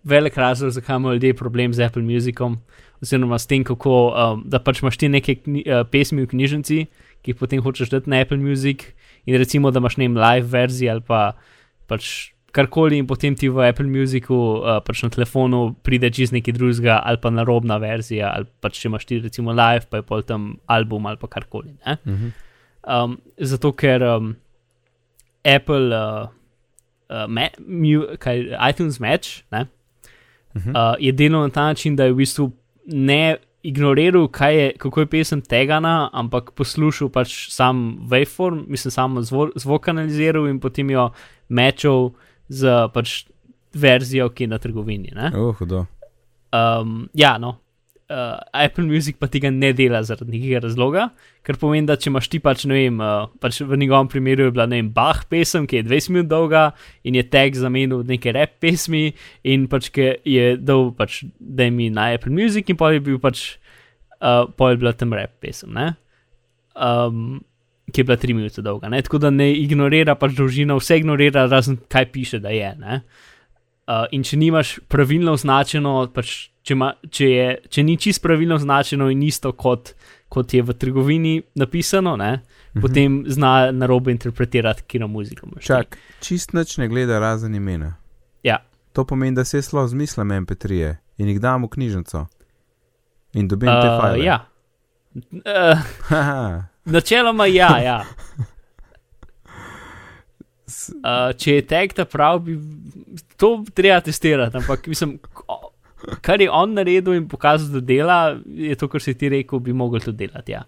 velik razlog, zakaj imajo ljudje problem z Apple Musicom, oziroma s tem, kako um, da pač imaš ti neke kni, uh, pesmi v knjižnici, ki jih potem hočeš dati na Apple Music, in recimo, da imaš ne vem, live verzijo ali pa pač karkoli, in potem ti v Apple Musicu, uh, pač na telefonu, pride čez neki drugega ali pa narobna verzija, ali pač če imaš ti recimo live, pa je pol tam album ali pa karkoli. Uh -huh. Um, zato, ker um, Apple, uh, uh, ma, mu, kaj, iTunes Match ne, Uh -huh. uh, je delal na ta način, da je v bistvu ne ignoriral, je, kako je pesem tegana, ampak poslušal pač sam waveform, mislim, samo zvo, zvok analiziral in potem jo mečal z pač verzijo, ki je na trgovini. Ne. Uh, hudo. Um, ja, no. Uh, Apple Music pa tega ne dela zaradi nekega razloga, ker pomeni, da če imaš ti pač, ne vem, uh, pač v njegovem primeru je bila, ne vem, Bach pesem, ki je 20 minut dolga in je tag zamenil neke rap pesmi in pač je dal pač, da je mi na Apple Music in pa je bil pač, uh, pa je bila tam rap pesem, ne? Um, ki je bila 3 minute dolga, ne? Tako da ne ignorira pač dolžino, vse ignorira, razen kaj piše, da je, ne? Uh, in če nimaš pravilno označeno, pač, če, ma, če, je, če ni čist pravilno označeno in isto kot, kot je v trgovini napisano, ne, Mhm. potem zna narobe interpretirati kino muziko. imaš. Čak, čist nič ne gleda razen imena. Ja. To pomeni, da se slo zmislim MP3 in jih dam v knjižnico. In dobim te Uh, file. ja. Uh. načeloma ja, ja. Uh, če je tag ta prav, bi to treba testirati, ampak mislim, kar je on naredil in pokazal, da dela, je to, kar si ti rekel, bi mogel to delati. Ja.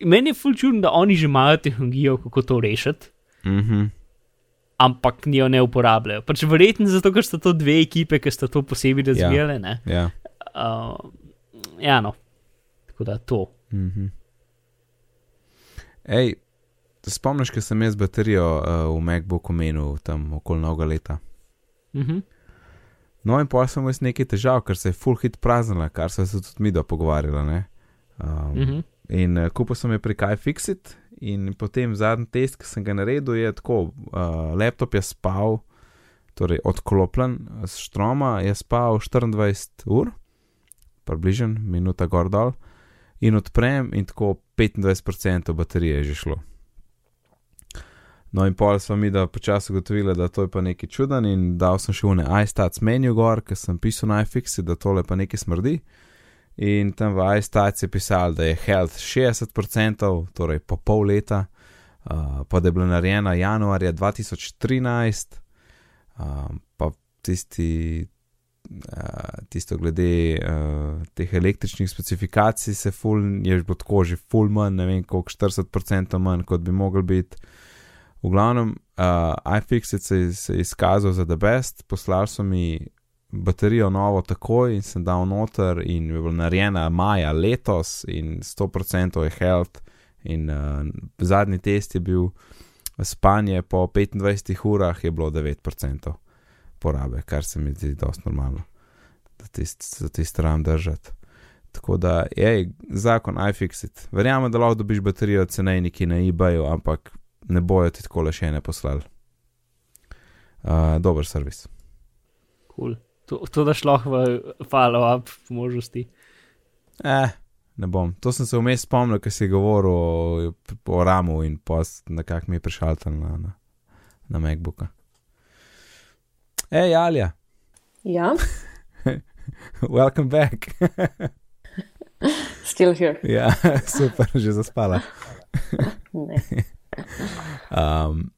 Meni je ful čudno, da oni že imajo tehnologijo, kako to rešiti, Mhm. ampak njo ne uporabljajo. Pač verjetno zato, ker sta to dve ekipe, ki sta to posebej razvijale. Ja. Ja. Uh, ja, no. Tako da to. Mhm. Ej, spomniš, ko sem jaz baterijo uh, v MacBooku menil tam okoli novega leta? Mhm. No, in pa sem imel nekaj težav, ker se je full hit praznila, kar so se tudi mi do pogovarjali. Um, Mhm. In uh, kupil sem je pri iFixit, in potem zadnji test, ki sem ga naredil, je tako: uh, laptop je spal, torej odklopljen z štroma, je spal 24 ur, približno minuta gor dol, in odprem, in tako 25% baterije je že šlo. No, in pol smo mi, da počasi ugotovili, da to je pa nekaj čuden, in dal sem še une iStats menu gor, ker sem pisal na iFixit, da tole pa nekaj smrdi. In tam v iStats je pisal, da je health 60%, torej po pol leta, uh, pa da je bila narejena januarja 2013, um, pa tisti, tisto glede uh, teh električnih specifikacij se ful, je že bilo tako že ful manj, ne vem koliko, 40% manj, kot bi mogel biti. V glavnem, uh, iFixit se, je- se je izkazal za the best, poslali so mi baterijo novo takoj in sem dal noter in je bila narejena maja letos in 100% je health in uh, zadnji test je bil spanje po 25 urah je bilo 9% porabe, kar se mi zdi dosti normalno, da tist, za tisti ram držati. Tako da, je zakon iFixit. Verjamem, da lahko dobiš baterijo cenejniki na eBayu, ampak ne bojo ti tako le še ne poslali. Uh, dober servis. Cool. To, to daš lahko v follow-up možnosti. Eh, ne bom. To sem se vmes spomnil, ker si govoril o, o ramu in post, nekako mi je prišel tam na, na, na MacBooka. Hej, Alja, Ja, welcome back. still here. ja, super, že zaspala. Um,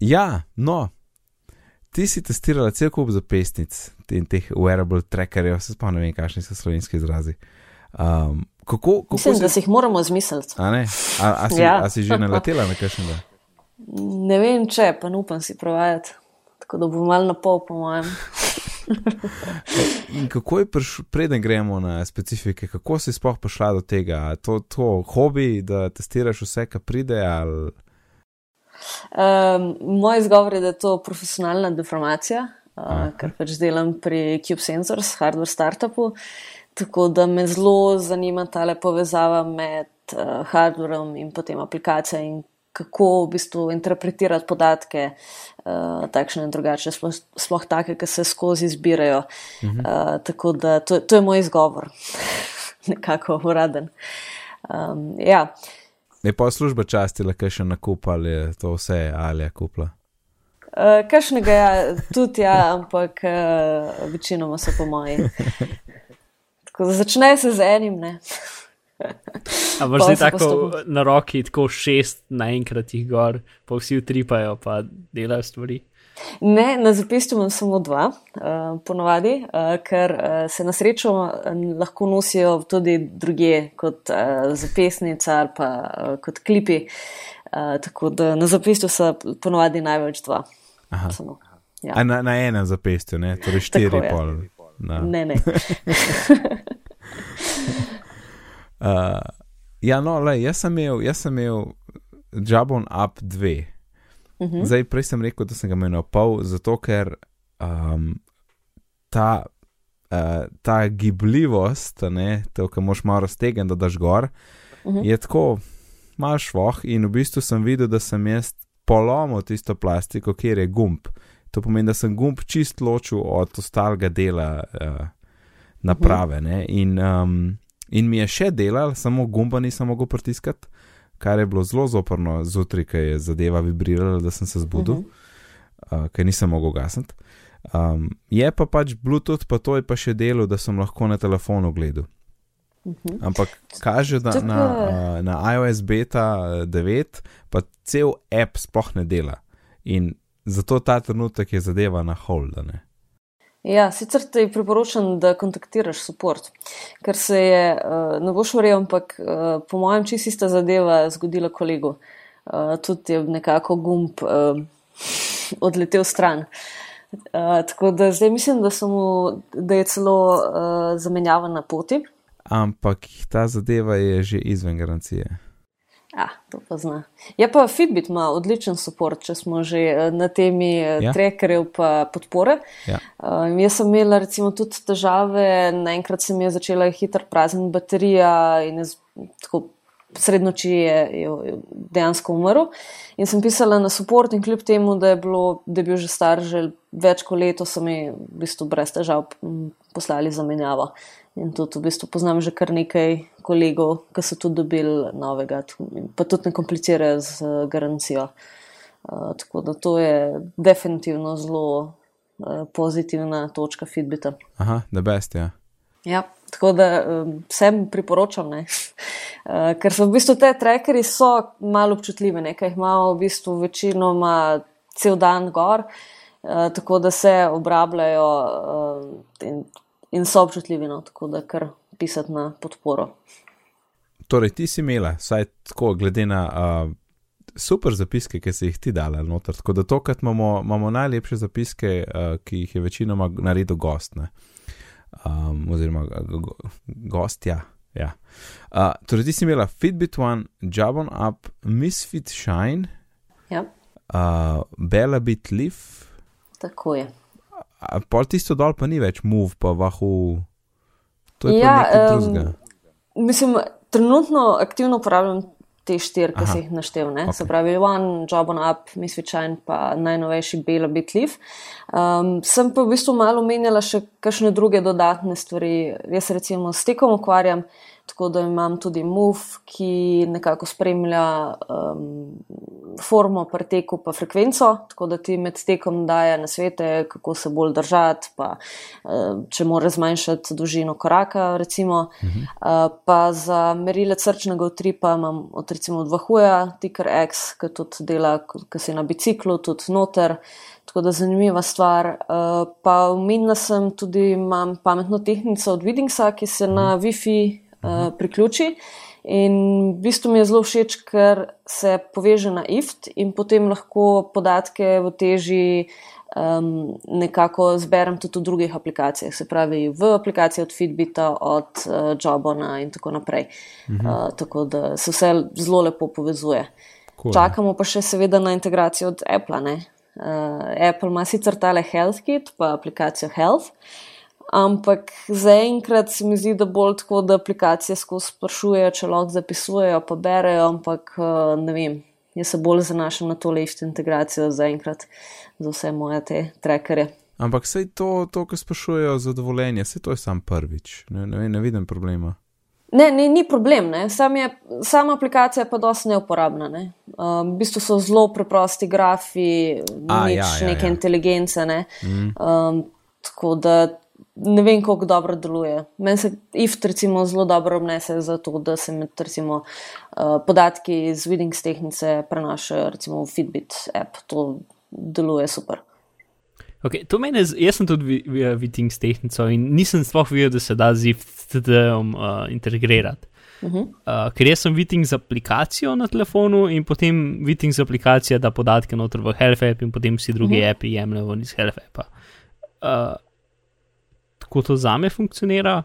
ja, no, ti si testirala cel kup zapestnic in teh wearable trackerjev, se spomnim, ne vem, kakšni so slovenski izrazi. Um, kako kako Mislim, si, da si jih moramo zmisliti. a, ne, a, a, si, Ja. a si že naletela na kakšnega? Ne vem, če pa upam si provajati. Tako da bo malo na pol, po mojem. In kako je prišlo, preden gremo na specifike, kako si sploh prišla do tega? A To, to hobi, da testiraš vse, kar pride, ali Um, moj izgovor je, da je to profesionalna deformacija, Aha. uh, ker pač delam pri Cube Sensors, hardware startupu. Tako da me zelo zanima ta povezava med uh, hardwareom in potem aplikacijo in kako v bistvu interpretirati podatke, uh, takšne in drugačne, sploh, sploh take, ki se skozi zbirajo. Uh, tako da to, to je moj izgovor, nekako uraden. Um, ja. je pa služba častila, kaj še nakup ali je to vse ali je kupla. Uh, Kašnega ja, tudi ja, ampak uh, večinoma so po moji. Tako da začne se z enim, ne. Ampak zdaj se tako postopno- na roki, tako šest naenkrat jih gor, pa vsi utripajo, pa delajo stvari. Ne, na zapistu imam samo dva, uh, ponovadi, uh, ker uh, se na srečo uh, lahko nosijo tudi druge kot uh, zapisnica ali pa uh, kot klipi. Uh, tako da na zapistu so ponovadi največ dva. Aha. Samo. Ja. A na, na enem zapestju, ne? torej štiri Tako pol. Na. Ne, ne. Uh, ja, no, le, jaz sem imel, jaz sem imel Jabon Up 2. Uh -huh. Zdaj, prej sem rekel, da sem ga imel pol, zato ker um, ta, uh, ta gibljivost, ne, to, kar moš malo raztegniti, da daš gor, uh -huh. je tako malo švoh in v bistvu sem videl, da sem jaz polomil tisto plastiko, kjer je gumb. To pomeni, da sem gumb čist ločil od ostalega dela uh, naprave. Ne? In, um, in mi je še delal, samo gumba nisem mogel pritiskati, kar je bilo zelo zoprno zjutraj, ker je zadeva vibrirala, da sem se zbudil, uh -huh. uh, ker nisem mogel gasniti. Um, je pa pač Bluetooth, pa to je pa še delo, da sem lahko na telefonu gledal. Ampak kaže, da To na, na iOS beta eh, 9 pa cel app sploh ne dela. In zato ta trenutek je zadeva na hold. ne. Ja, sicer ti priporočam, da kontaktiraš support, ker se je, uh, ne boš verjel, ampak uh, po mojem čisto ista zadeva zgodila kolegu. Uh, tudi je nekako gumb odletel stran. Tako da zdaj mislim, da, mu, da je celo zamenjava na poti. Ampak ta zadeva je že izven garancije. Ja, to pa zna. Je pa Fitbit ima odličen podpor, če smo že eh, na temi eh, ja. trackerjev pa podpore. Ja. Um, jaz sem imela recimo tudi težave, naenkrat se mi je začela hitro prazniti baterija in je tako srednoči je, je dejansko umrl. In sem pisala na support in kljub temu, da je, bilo, da je bil že star že več kot leto, so mi v bistvu brez težav poslali zamenjavo. In tudi v bistvu poznam že kar nekaj kolegov, ki so tudi dobili novega, pa tudi ne komplicirajo z uh, garancijo. Uh, tako da to je definitivno zelo uh, pozitivna točka Fitbita. Aha, da best, ja. Ja, tako da um, vsem priporočam, uh, ker so v bistvu te trackerji malo občutljivi, nekaj jih imamo v bistvu večinoma cel dan gor, uh, tako da se obrabljajo uh, in so občutljivi, no, tako da kar pisati na podporo. Torej, ti si imela, saj tako, glede na uh, super zapiske, ki si jih ti dala noter. Tako da tokrat imamo, imamo najlepše zapiske, uh, ki jih je večinoma naredil gost. Um, oziroma, go, gost, ja. ja. Uh, torej, ti si imela Fitbit One, Jabon Up, Misfit Shine, ja. uh, Bella Bit Leaf. Tako je. Pol tisto dol pa ni več move, pa vahu. To je ja, nekaj drugega. Um, mislim, trenutno aktivno uporabljam te štiri, ki si jih naštel. Okay. Se pravi, One, Job on Up, Misvičajn, pa najnovejši Bela Bitliv. Um, sem pa v bistvu malo omenjala še kakšne druge dodatne stvari. Jaz recimo s tekom ukvarjam. Tako da imam tudi MUF, ki nekako spremlja um, formo preteku pa frekvenco, tako da ti med tekom daje na svete, kako se bolj držati, pa um, če mora zmanjšati dolžino koraka. Recimo. Uh -huh. uh, pa za merile srčnega utripa imam od recimo dva huja, Ticker X, ki tudi dela, ki si na biciklu, tudi noter. Tako da zanimiva stvar. Uh, pa umenila sem tudi, imam pametno tehniko od Vidingsa, ki se na WiFi uh, priključi. In v bistvu mi je zelo všeč, ker se poveže na IFT in potem lahko podatke v teži um, nekako zberem tudi v drugih aplikacijah, se pravi v aplikaciji od Fitbita, od uh, Jobona in tako naprej. Uh, tako da se vse zelo lepo povezuje. Cool. Čakamo pa še seveda na integracijo od Apple. Uh, Apple ima sicer tale HealthKit, pa aplikacijo Health. Ampak zaenkrat se mi zdi, da bolj tako, da aplikacije skozi sprašujejo, če lahko zapisujejo, pa berejo, ampak eh, ne vem, jaz se bolj zanašam na to leščo integracijo zaenkrat za vse moje te trackerje. Ampak sej to, to kar sprašujejo za dovoljenje, se to je sam prvič, ne, ne, ne vidim problema. Ne, ne, ni problem, Sam je, sama aplikacija pa dosti neuporabna. Ne? Um, v bistvu so zelo preprosti grafi, A, nič ja, ja, neke ja. inteligence. Ne? Mm. Um, tako da ne vem, kako dobro deluje. Meni se IFT recimo zelo dobro obnese za to, da se med recimo, uh, podatki iz Widings tehnice prenašajo recimo v Fitbit app. To deluje super. Okay, to meni, jaz sem tudi Widings tehnico in nisem sploh videl, da se da z IFT-om uh, integrirati. Uh -huh. uh, ker jaz sem Widings aplikacijo na telefonu in potem Widings aplikacija da podatke noter v Health app in potem vsi drugi uh -huh. appi jemljajo iz Health appa. Uh, kako to za me funkcionira.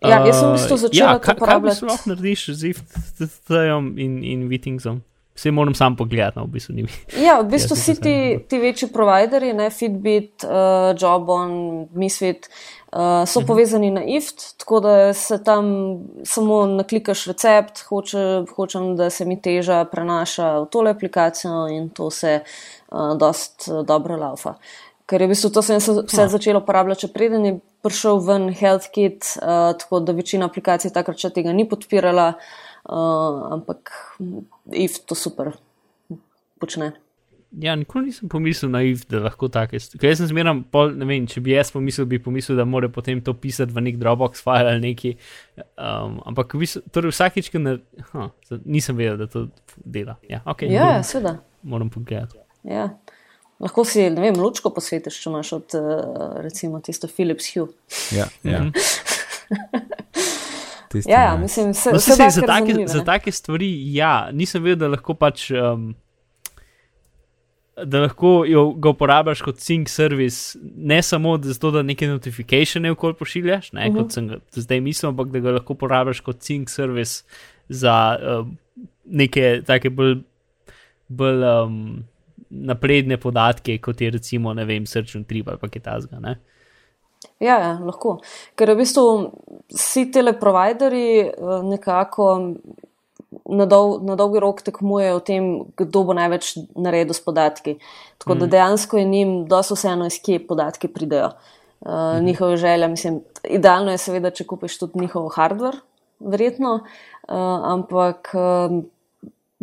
Ja, jaz sem v bistvu začel uh, ja, to uporabljati. Kaj lahko narediš z IFT-jem in, in Wittingsom? Vse moram sam pogledati, no, v bistvu ni. Ja, v bistvu si ti, ti večji provideri, ne Fitbit, uh, Jobon, Misfit, uh, so uh -huh. povezani na IFT, tako da se tam samo naklikaš recept, hoče, hočem, da se mi teža prenaša v tole aplikacijo in to se uh, dost uh, dobro laufa. Uh, ker je v bistvu to sem vse no. začel uporabljati, če preden je prišel ven HealthKit, uh, tako da večina aplikacij takrat še tega ni podpirala, uh, ampak IF to super počne. Ja, nikoli nisem pomislil na IF, da lahko tako je. Ker jaz sem zmeraj, ne vem, če bi jaz pomislil, bi pomislil, da mora potem to pisati v nek Dropbox file ali neki. Um, ampak torej vsakič, ki ne, huh, nisem vedel, da to dela. Ja, okay, ja seveda. Moram pogledati. Ja. Lahko si, ne vem, lučko posvetiš, če imaš od, uh, recimo, tisto Philips Hue. Ja, ja. Mhm. Tisti Ja, ja, mislim, vse, No, vse saj, da, za, take, zanimivo, za take stvari, ja, nisem vedel, da lahko pač. Um, Da lahko jo, ga uporabljaš kot sync service, ne samo zato, da neke notifikacije okoli pošiljaš, ne, uh Mhm. -huh. kot sem ga zdaj mislil, ampak da ga lahko uporabljaš kot sync service za um, neke take bolj, bolj um, napredne podatke, kot je recimo, ne vem, srčni trip ali kaj tasga. ne. Ja, ja, lahko. Ker v bistvu vsi teleproviderji nekako na, dol, na dolgi rok tekmujejo o tem, kdo bo največ naredil s podatki. Tako da dejansko je njim dosto vseeno, iz kje podatki pridejo. Uh, njihove želje, mislim, idealno je seveda, če kupiš tudi njihov hardware, verjetno, uh, ampak uh,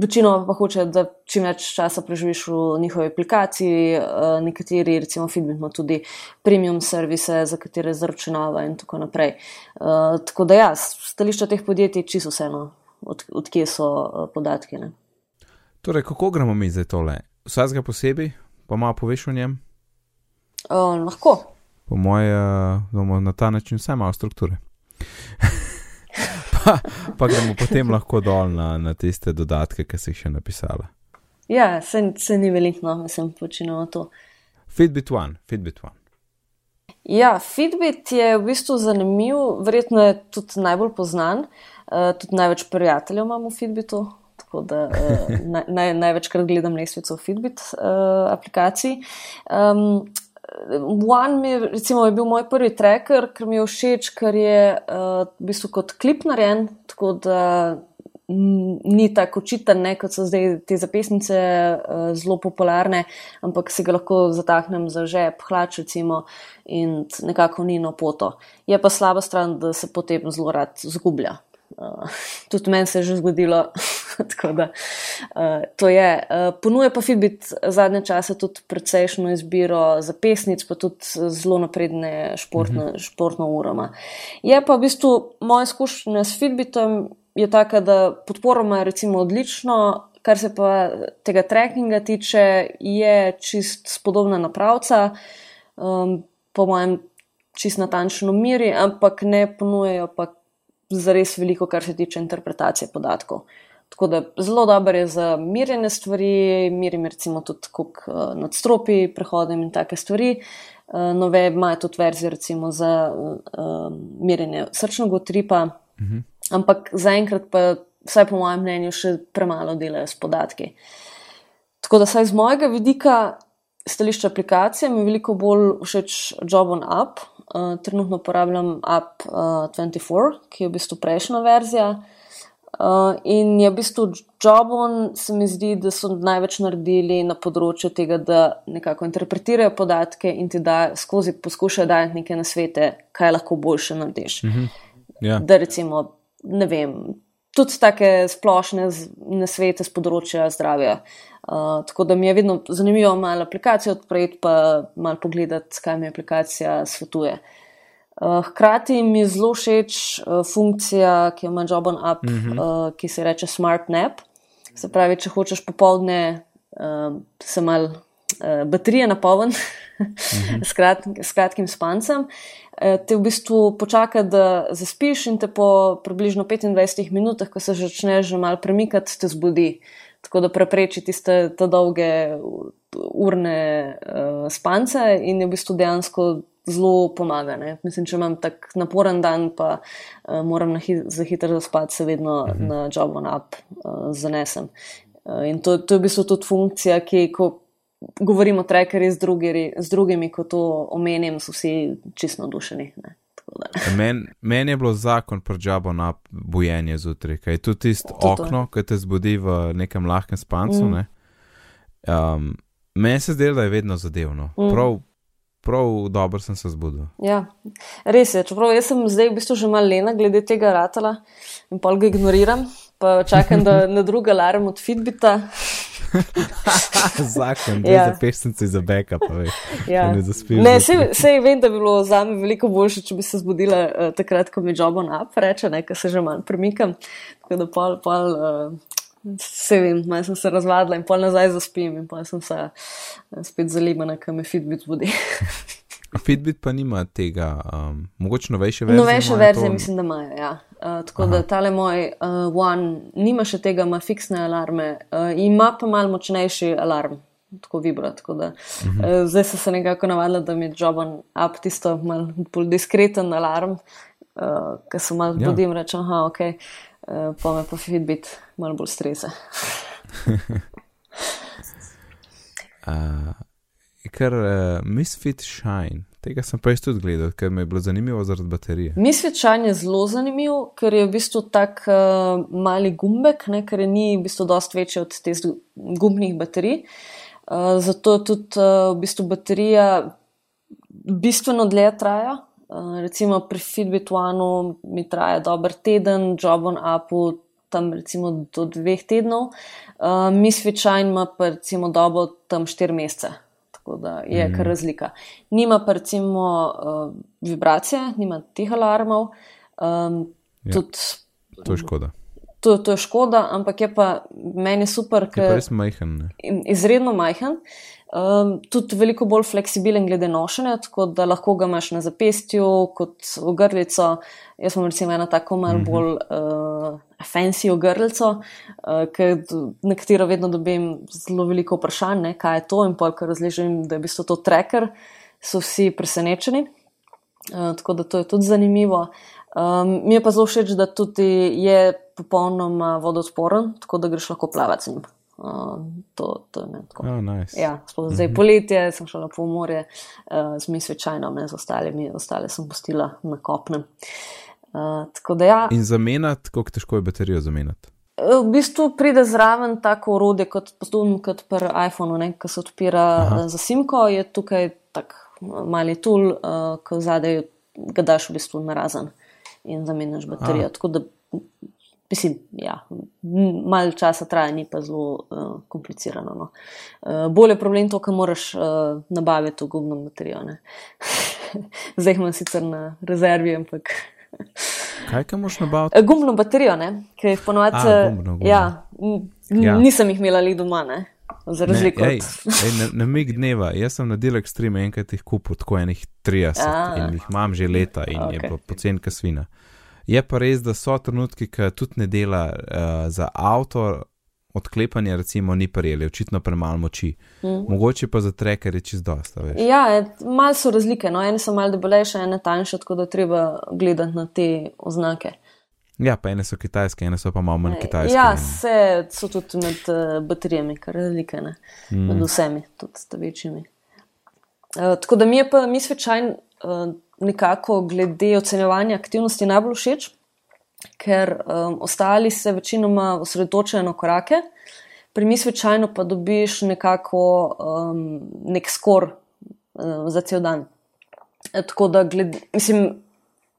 večinoma pa hoče, da čim več časa preživiš v njihovi aplikaciji, uh, nekateri, recimo Fitbit ima tudi premium servise, za katere zaračunava in tako naprej. Uh, tako da ja, stališča teh podjetij čisto vseeno, od, odkje so uh, podatki. Ne? Torej, kako gremo mi zdaj tole? Vsakega posebej, pa malo poveš o njem? Uh, lahko. Po mojem, bomo na ta način vse malo strukture. pa, pa gremo potem lahko dol na, na tiste dodatke, ki si jih še napisala. Ja, se, se ni veliko, no, mislim, počinjamo to. Fitbit One, Fitbit One. Ja, Fitbit je v bistvu zanimiv, verjetno je tudi najbolj znan, uh, tudi največ prijateljev imamo v Fitbitu. Tako da uh, naj, naj, največkrat gledam lestvico v Fitbit uh, aplikaciji. Um, One mi recimo, je bil moj prvi tracker, ker mi je všeč, ker je uh, v bistvu kot klip narejen, tako da ni tako očiten, ne, kot so zdaj te zapisnice uh, zelo popularne, ampak si ga lahko zataknem za žep, hlač, recimo, in nekako ni na poto. Je pa slaba stran, da se potem zelo rad zgublja. Uh, tudi meni se je že zgodilo, da uh, to je. Uh, ponuja pa Fitbit zadnje čase tudi precejšno izbiro zapesnic, pa tudi zelo napredne športne, -huh. športno uroma. Je pa v bistvu moja izkušnja s Fitbitom je taka, da podporoma je recimo odlično, kar se pa tega trackinga tiče, je čist spodobna napravca, um, po mojem čist natančno miri, ampak ne ponujejo pa zares veliko, kar se tiče interpretacije podatkov. Tako da zelo dober je za mirjene stvari, merim recimo tudi koliko uh, nadstropi, prehodem in take stvari. Uh, nove imajo tudi verzije recimo za uh, merjenje srčnega utripa, Mhm. ampak zaenkrat pa, vsaj po mojem mnenju, še premalo delajo s podatki. Tako da, saj z mojega vidika, stališča aplikacije, mi je veliko bolj všeč Job on App. Uh, trenutno uporabljam App uh, 24, ki je v bistvu prejšnja verzija. Uh, in je v bistvu Jobon, se mi zdi, da so največ naredili na področju tega, da nekako interpretirajo podatke in ti da skozi poskušajo dajati neke nasvete, kaj lahko boljše narediš. Ja. Da recimo, ne vem, tudi take splošne nasvete z področja zdravja. Uh, tako da mi je vedno zanimivo malo aplikacijo odpreti, pa malo pogledati, kaj mi aplikacija svetuje. Uh, hkrati mi je zelo všeč uh, funkcija, ki jo ima Jobon App, mm -hmm. uh, ki se reče Smart Nap. Se pravi, če hočeš popovdne, uh, se mal uh, baterije napolniti mm -hmm. s, krat, s kratkim spancem, uh, te v bistvu počaka, da zaspiš in te po približno 25 minutah, ko se začneš že mal premikati, te zbudi. Tako da prepreči tiste te dolge urne uh, spance in je v bistvu dejansko zelo pomaga. Ne? Mislim, če imam tak naporen dan, pa uh, moram na hi za hitro zaspati, se vedno uh -huh. na Job on App uh, zanesem. Uh, in to, to je v bistvu tudi funkcija, ki, ko govorimo o trackerji z, drugi, z drugimi, ko to omenim, so vsi čisto. Tako da- Meni men je bilo zakon pri džabu na bojenje zjutraj, kaj je tudi tisto okno, ki te zbudi v nekem lahkem spancu. Mm. Ne? Um, Meni se zdi, da je vedno zadevno. Mm. Prav, prav dobro sem se zbudil. Ja, res je. Čeprav jaz sem zdaj v bistvu že malo lena glede tega ratala in pol ga ignoriram, pa čakam da na drugi alarm od Fitbita. zakon, dve Ja. ja. za pesnici za backup, pa veš. Ja. da ne zaspiš Ne, sej, sej vem, da bi bilo za me veliko boljše, če bi se zbudila uh, takrat, ko mi job on up reče, ne, ker se že manj premikam. Tako da pol, pol uh, Se vem, malo sem se razvadila in pol nazaj zaspim in pol sem se eh, spet zalibana, kam me Fitbit vodi. Fitbit pa nima tega, um, mogoče novejše verzije. Novejše verzije to... mislim, da imajo, ja. Uh, tako Aha. da tale moj uh, One nima še tega, ima fiksne alarme, uh, ima pa mal močnejši alarm, tako vibra. Tako da, uh -huh. uh, zdaj sem se nekako navadila, da mi je joban up tisto mal bolj diskreten alarm, uh, ker se mal ja. budim in rečem, aha, ok, uh, pa me pa Fitbit mal bolj strese. uh, Ker uh, Misfit Shine, tega sem jaz tudi gledal, ker mi je bilo zanimivo zaradi baterije. Misfit Shine je zelo zanimiv, ker je v bistvu tak uh, mali gumbek, ne, ker je ni v bistvu dost večji od teh gumbnih baterij. Uh, zato tudi uh, v bistvu baterija bistveno dlje traja. Uh, recimo pri Fitbit One mi traja dober teden, Job on Apple tam recimo do dveh tednov, uh, Misfit Shine ima pa recimo dobo tam štiri mesece tako da je mm. kar razlika. Nima pa recimo uh, vibracije, nima teh alarmov. Um, ja, tudi, to je škoda. To, to je škoda, ampak je pa meni super, ker je res majhen. Izredno majhen. Um, tudi veliko bolj fleksibilen glede nošenja, tako da lahko ga imaš na zapestju, kot v grlico. Jaz sem recimo ena tako malo mm -hmm. bolj uh, fancy ogrlico, uh, na katero vedno dobim zelo veliko vprašanj, ne, kaj je to in pol, ker razližim, da je v bistvu to tracker, so vsi presenečeni. Uh, tako da to je tudi zanimivo. Um, mi je pa zelo všeč, da tudi je popolnoma vodoodporen, tako da greš lahko plavati z njim. Uh, to, to je ne tako. Oh, nice. ja, zdaj mm -hmm. poletje, sem šla po morje, uh, z mislijo čajno, ne z ostalimi, ostale sem postila na kopnem. Uh, ja. In zamenjati, kako težko je baterijo zamenjati? V bistvu pride zraven tako orodje kot, kot pri iPhonu, ki se odpira Aha. za simko, je tukaj tak mali tool, uh, ki zadaj ga daš v bistvu na razen in zamenjaš baterijo. Tako da Mislim, ja, malo časa traja, ni pa zelo uh, komplicirano. No. Uh, bolje problem to, kar moraš uh, nabaviti gumno materijo. Zdaj imam sicer na rezervi, ampak. Kaj kaj moš nabaviti? Gumno baterijo, ki jih ponovadi. Ja, ja. Nisem jih imela ali doma. Ne? Za razliko od tega. Na mig dneva, jaz sem na del ekstreme enkrat jih kupil, tako enih 30 A, in jih imam že leta in okay. je pa pocen kasvina. Je pa res, da so trenutki, ki tudi ne dela uh, za avto, odklepanje, recimo, ni prijeli, očitno premalo moči. Mm. Mogoče pa za treker je čist dosta. Veš. Ja, malo so razlike. No? Ene so malo debelejše, ene tanjše, tako da treba gledati na te oznake. Ja, pa ene so kitajske, ene so pa malo manj kitajske. Ja, vse so tudi med uh, baterijami, kar razlike, mm. med vsemi, tudi s večjimi. Uh, tako da mi je pa, mi svečajno. Uh, nekako glede ocenjevanja aktivnosti najbolj všeč, ker um, ostali se večinoma osredotočajo na korake, pri mi svečajno pa dobiš nekako um, nek skor um, za cel dan. E, tako da, gled, mislim,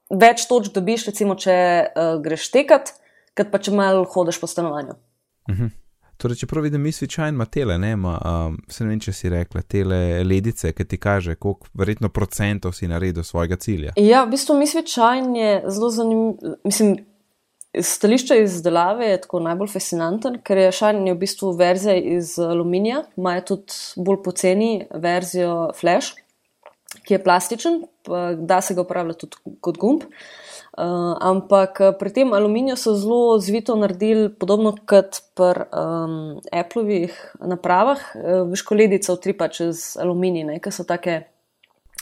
več točk dobiš, recimo, če uh, greš tekat, kot pa če malo hodiš po stanovanju. Mhm. Torej, čeprav vidim, misli čajn ima tele, ne, ma, um, se ne vem, če si rekla, tele ledice, ki ti kaže, koliko verjetno procentov si naredil svojega cilja. Ja, v bistvu misli čajn je zelo zanimiv. Mislim, stališče izdelave je tako najbolj fascinanten, ker je šajn v bistvu verzija iz aluminija, ima tudi bolj poceni verzijo flash, ki je plastičen, da se ga uporablja tudi kot gumb. Uh, ampak eh, pri tem aluminiju so zelo zvito naredili, podobno kot pri um, Appleovih napravah, uh, viškoledica utripa čez aluminij, ki so take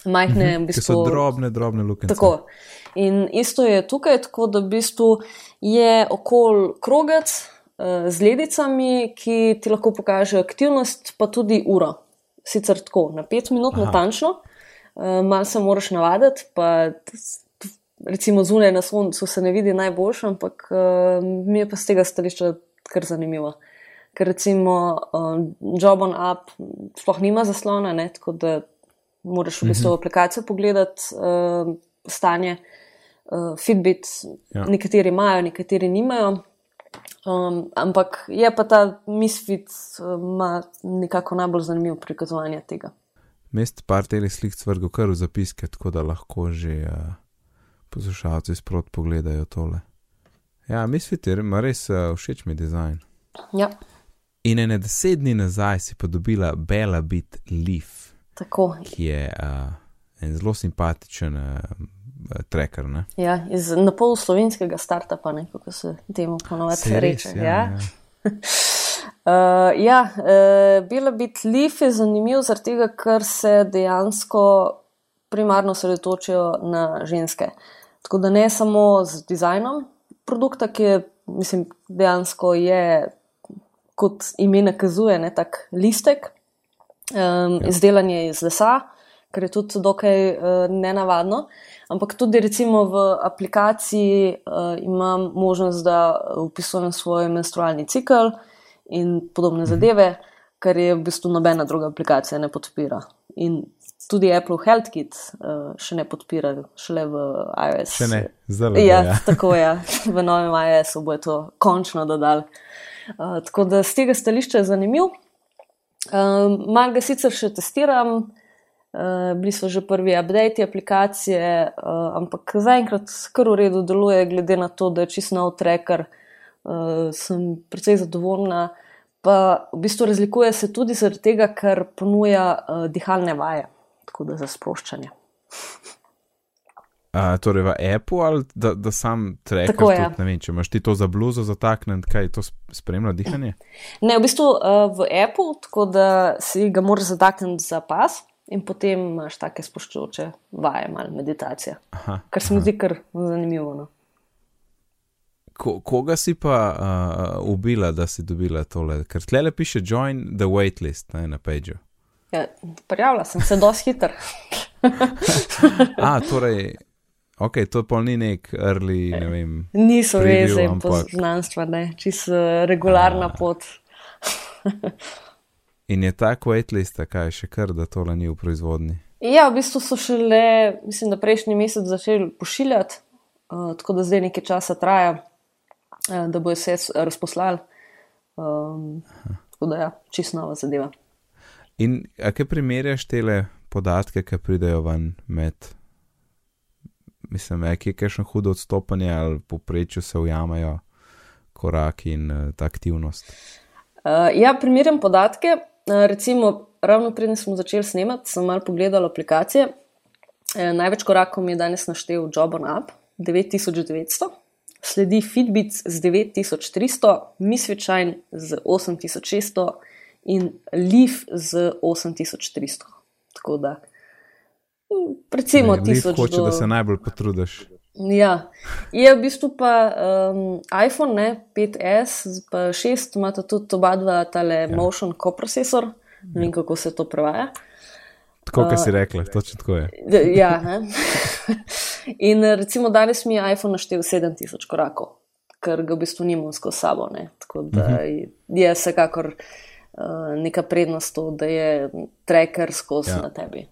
majhne. Mhm, v bistvu, so drobne, drobne luke. Tako. In isto je tukaj, tako da v bistvu je okol krogec uh, z ledicami, ki ti lahko pokaže aktivnost, pa tudi uro. Sicer tako, na pet minut, natančno, uh, malo se moraš navaditi, pa recimo zunaj na soncu se ne vidi najboljše, ampak uh, mi je pa z tega stališča kar zanimivo. Ker recimo uh, Job on Up sploh nima zaslona, ne, tako da moraš v bistvu v mhm. aplikacijo pogledati uh, stanje. Uh, Fitbit, ja. nekateri imajo, nekateri nimajo. Um, ampak je pa ta misfit uh, nekako najbolj zanimiv prikazovanje tega. Mest par teh slik vrgo kar v zapiske, tako da lahko že. Uh poslušalci sprot pogledajo tole. Ja, mislite, ima res uh, všeč mi dizajn. Ja, In ene deset dni nazaj si pa dobila Bella Bit Leaf, tako. ki je uh, en zelo simpatičen uh, tracker. Ne? Ja, iz napol slovenskega startupa, ne, kako se temu ponovadi reče. ja, Ja, ja. Uh, ja uh, bila biti Leaf je zanimiv, zaradi tega, ker se dejansko primarno osredotočijo na ženske. Tako da ne samo z dizajnom produkta, ki je, mislim, dejansko je, kot ime nakazuje, ne tak listek, um, ja. izdelan je iz lesa, kar je tudi dokaj uh, nenavadno. Ampak tudi recimo v aplikaciji uh, imam možnost, da upisujem svoj menstrualni cikl in podobne zadeve, kar je v bistvu nobena druga aplikacija ne podpira. In tudi Apple HealthKit uh, še ne podpira, šele v iOS. Še ne, zelo Ja, ja. tako je. V novem iOS-u bo to končno dodal. Uh, tako da z tega stališča je zanimiv. Um, Mal ga sicer še testiram, uh, bili so že prvi updati aplikacije, uh, ampak zaenkrat kar v redu deluje, glede na to, da je čist nov tracker, uh, sem precej zadovoljna. Pa v bistvu razlikuje se tudi zaradi tega, ker ponuja uh, dihalne vaje, tako da za sproščanje. Uh, torej v Apple ali da, da sam tracker Tako je. tudi, ne vem, če imaš ti to za bluzo zataknen, kaj to sp- spremlja dihanje? Ne, v bistvu uh, v Apple, tako da si ga moraš zatakniti za pas in potem imaš take sproščujoče vaje, malo meditacije. Aha, Kar se mi zdi kar zanimivo. No. Ko, koga si pa uh, ubila, da si dobila tole? Ker tle piše join the waitlist ne, na pageu. Ja, Prijavila sem se dosti hiter. A, torej, ok, to pa ni nek early, ne vem. Niso Preview, veze ampak- poznanstva, ne, čisto uh, regularna A. pot. In je tak waitlist, kaj še kar, da tole ni v proizvodni. Ja, v bistvu so šele, mislim, da prejšnji mesec začeli pošiljati, uh, tako da zdaj nekaj časa traja, uh, da bojo vse razposlali. Um, tako da, ja, čisto nova zadeva. In a kaj primerjaš tele podatke, ki pridejo ven med, mislim, je kakšno hudo odstopanje ali poprečju se ujamajo koraki in uh, ta aktivnost? Uh, ja, primerjam podatke. Uh, recimo, ravno preden smo začeli snemati, sem malo pogledal aplikacije. Uh, največ korakov mi je danes naštel Job on Up 9900, sledi Fitbit z 9300, Misvečajn z 8600 in Leaf z 8300. Tako da, mm, recimo, Ne, Leaf 1000 hoče, do... da se najbolj potrudiš. Ja, je v bistvu pa um, iPhone, ne, 5S, z- pa 6, imata tudi oba dva tale ja. motion coprocessor, ne vem kako se to prevaja. Tako, kot si rekla, točno tako je. Ja, ne. In recimo danes mi je iPhone naštel 7000 korakov, ker ga v bistvu nimam skozi sabo. Ne. Tako da je vsekakor uh, neka prednost to, da je tracker skozi Ja. na tebi.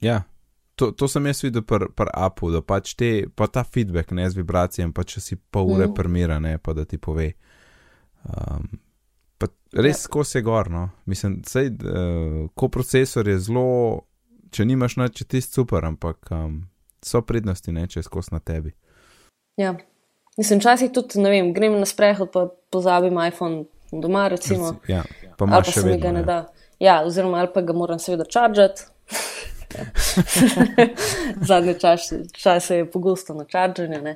Ja, to, to sem jaz videl pri pr Apple, da pač te, pa ta feedback, ne z vibracijami, pa če si pol ure Mhm. premira, ne pa da ti pove. Um, res ja. skozi je gor, no. Mislim, sej, uh, ko procesor je zelo, če nimaš nič, je tisti super, ampak um, so prednosti, ne, če je skozi na tebi. Ja. Mislim, včasih tudi, ne vem, grem na sprehod, pa pozabim iPhone doma, recimo. Reci- Ja, pa ali pa še se mi vedno. ga ne ja. da. Ja, oziroma, ali pa ga moram seveda čaržati. Zadnje čas, čase je pogosto na čaržanju. Uh,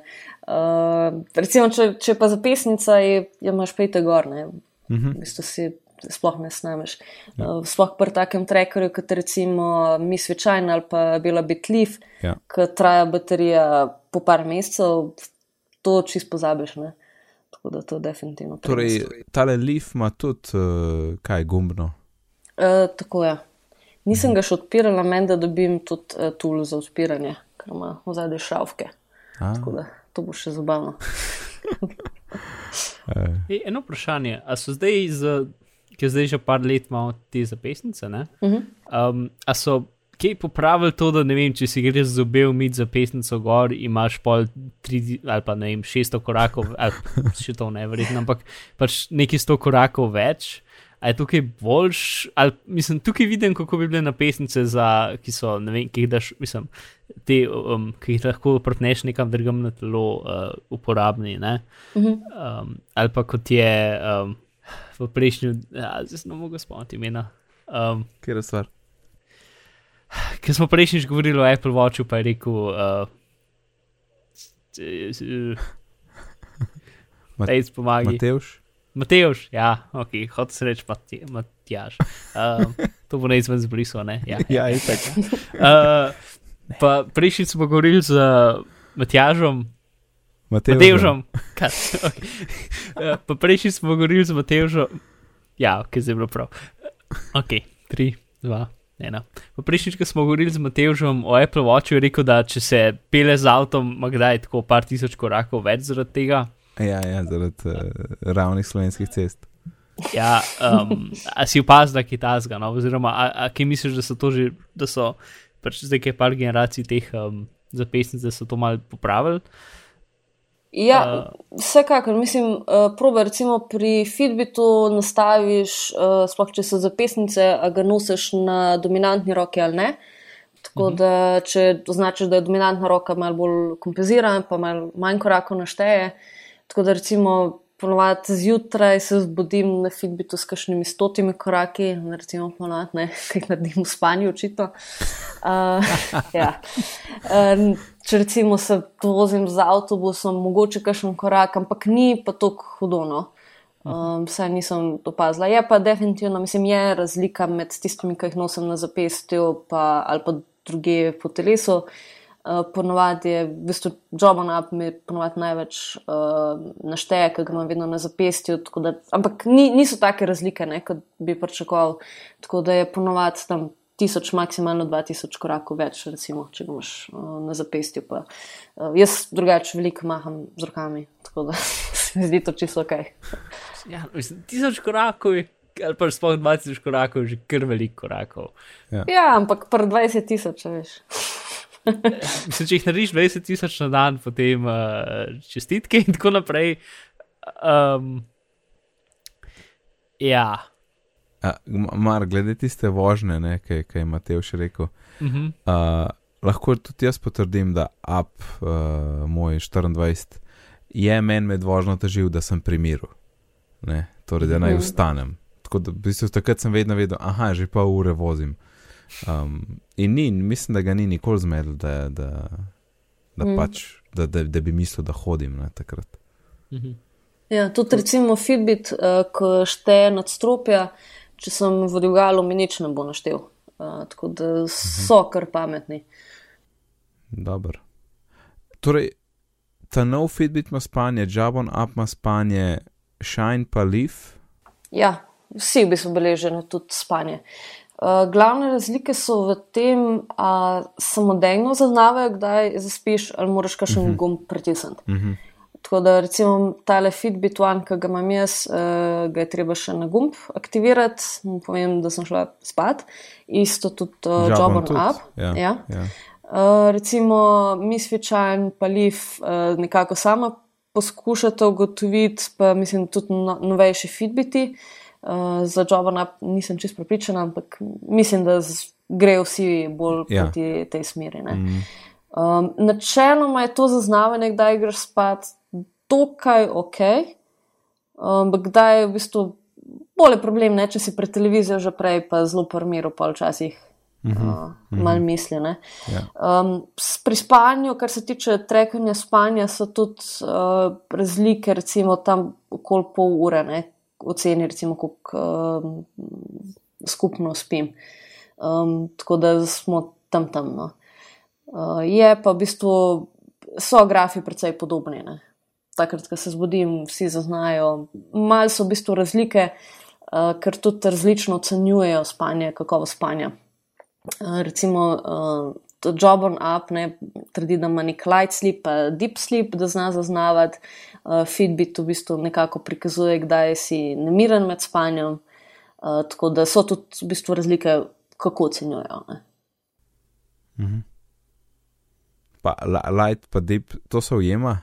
recimo, če, če pa zapisnica je, je imaš pejte gor, ne. Mhm. V bistvu si sploh ne snameš. Uh, sploh pri takem trackerju, kot recimo mi svečajn ali pa bila bitlif, Ja. ki traja baterija po par mesecev, to čist pozabiš, ne. Tako da to definitivno. Torej, tale leaf ima tudi, uh, kaj, gumbno. Uh, tako je. Nisem ga še odpirala, meni da dobim tudi uh, tool za odpiranje, ker ima v zadnje šavke. A, Tako da to bo še zabavno. eh, E, eno vprašanje, a so zdaj, z, ki zdaj že par let imamo te zapestnice, ne? Uh -huh. Um, a so kaj popravili to, da ne vem, če si greš z obe umiti zapestnico gor, imaš pol tri ali pa ne vem, 600 korakov, ali še to ne verjetno, ampak pač nekaj 100 korakov več. A je tukaj boljš, ali mislim, tukaj vidim, kako bi bile napestnice, za, ki so, ne vem, ki jih daš, mislim, te, um, ki jih lahko prpneš nekam drugam na telo, uh, uporabni. Uh Mhm. -huh. um, ali pa kot je um, v prejšnjem, ja, zdaj ne mogu spomniti imena. Um, Kjer je stvar? Ker smo prejšnjič govorili o Apple Watchu, pa je rekel. Uh, uh, Mat- Ej, pomagi. Matevš? Mateoš, ja, ok, se reči Matjaž. Um, to bo neizven zbrisal, ne? Ja. Ja, je tako. Uh, pa prejšnjič smo govorili z Matjažom. Kaj, okay. uh, pa prejšnjič smo govorili z Matevžom. Ja, ok, zdaj je bilo prav. Ok, tri, dva. Ena. Pa prejšnjič, ko smo govorili z Matevžom o Apple Watchu, je rekel, da če se pele z avtom, ima kdaj tako par tisoč korakov več zaradi tega. Ja, ja, zaradi uh, ravnih slovenskih cest. Ja, um, a si opazil, da je kitajska, no? oziroma a, a kaj misliš, da so to že, da so pač zdaj kaj par generacij teh um, zapestnic, da so to malo popravili? Ja, vsekakor, mislim, uh, probe recimo pri Fitbitu nastaviš, uh, sploh če so zapisnice, a ga nosiš na dominantni roki ali ne. Tako da, če označiš, da je dominantna roka malo bolj kompenzirana, pa malo manj korakov našteje. Tako da, recimo, ponovadi zjutraj se zbudim na Fitbitu s kakšnimi stotimi koraki, recimo ponovadi, kaj naredim v spanju, očitno. Uh, ja. Um, če recimo se vozim z avtobusom, mogoče kakšen korak, ampak ni pa tako hudono. Um, Vsaj nisem opazila. Je pa definitivno, mislim, je razlika med tistimi, ki jih nosim na zapestju pa, ali pa druge po telesu. Uh, ponovadi je, v bistvu, Jobon Up mi ponovadi največ uh, našteje, ker ga imam vedno na zapestju. Da, ampak ni, niso take razlike, ne, kot bi pričakoval. Tako da je ponovadi tam tisoč, maksimalno 2000 korakov več, recimo, če imaš uh, na zapestju. Pa, uh, jaz drugače veliko maham z rokami, tako da se mi zdi to čisto ok. Ja, mislim, tisoč korakov, je- ali pa sploh 20 korakov, je že kar veliko korakov. Ja, ampak pri 20 tisoč, veš. Mislim, če jih narediš 20 tisoč na dan, potem uh, čestitke in tako naprej. Um, ja. A, Mar, glede tiste vožnje, ne, kaj, kaj je Matevš rekel. Uh -huh. Uh, lahko tudi jaz potrdim, da up uh, moj 24 je meni med vožnjo težil, da sem pri miru. Ne, torej, da naj Mhm. vstanem. Tako da v bistvu, takrat sem vedno vedel, aha, že pol ure vozim. Um, in ni, mislim, da ga ni nikoli zmedel, da, da, da, Mm. pač, da, da, da bi mislil, da hodim ne, takrat. Uh -huh. Ja, tudi recimo Fitbit, uh, ko šteje nadstropja, če sem v dvigalu, mi nič ne bo naštel. Uh, tako da so kar pametni. Dobro. Torej, ta nov Fitbit ima spanje, Jabon Up ima spanje, Shine pa Leaf. Ja, vsi bi se beležili tudi spanje. Uh, glavne razlike so v tem, da samodejno zaznavajo, kdaj zaspiš, ali moraš kakšen uh -huh. gumb pritisniti. Uh -huh. Tako da recimo tale Fitbit One, ki ga imam jaz, uh, ga je treba še na gumb aktivirati, povem, da sem šla spat. Isto tudi uh, tudi. Up. Ja, Ja. ja. Uh, recimo Misfičan pa Leaf uh, nekako sama poskušate ugotoviti, pa mislim tudi no, novejši Fitbiti. Uh, za Jobon Up nisem čest prepričana, ampak mislim, da grejo vsi bolj Ja. proti tej smeri. ne. Mm. Um, načeloma je to zaznavanje, kdaj greš spat, dokaj ok, um, ampak kdaj je v bistvu bolj problem, ne, če si pred televizijo že prej, pa zelo prmiro, pa včasih uh, malo misli. ne. Ja. Um, pri spanju, kar se tiče trekanja spanja, so tudi uh, razlike, recimo tam okoli pol ure, ne, oceni, recimo, koliko um, skupno spim. Um, tako da smo tam tam. No. Uh, je pa v bistvu, so grafi precej podobni. Ne. Takrat, ko se zbudim, vsi zaznajo. Mal so v bistvu razlike, uh, ker tudi različno ocenjujejo spanje, kakovo spanja. Uh, recimo, uh, Jobon Up ne, trdi, da ima nek light sleep, pa deep sleep, da zna zaznavati. Uh, Fitbit v bistvu nekako prikazuje, kdaj si nemiren med spanjem. Uh, tako da so tudi v bistvu razlike, kako ocenjujejo. Ne. Pa light, pa deep, to se ujema.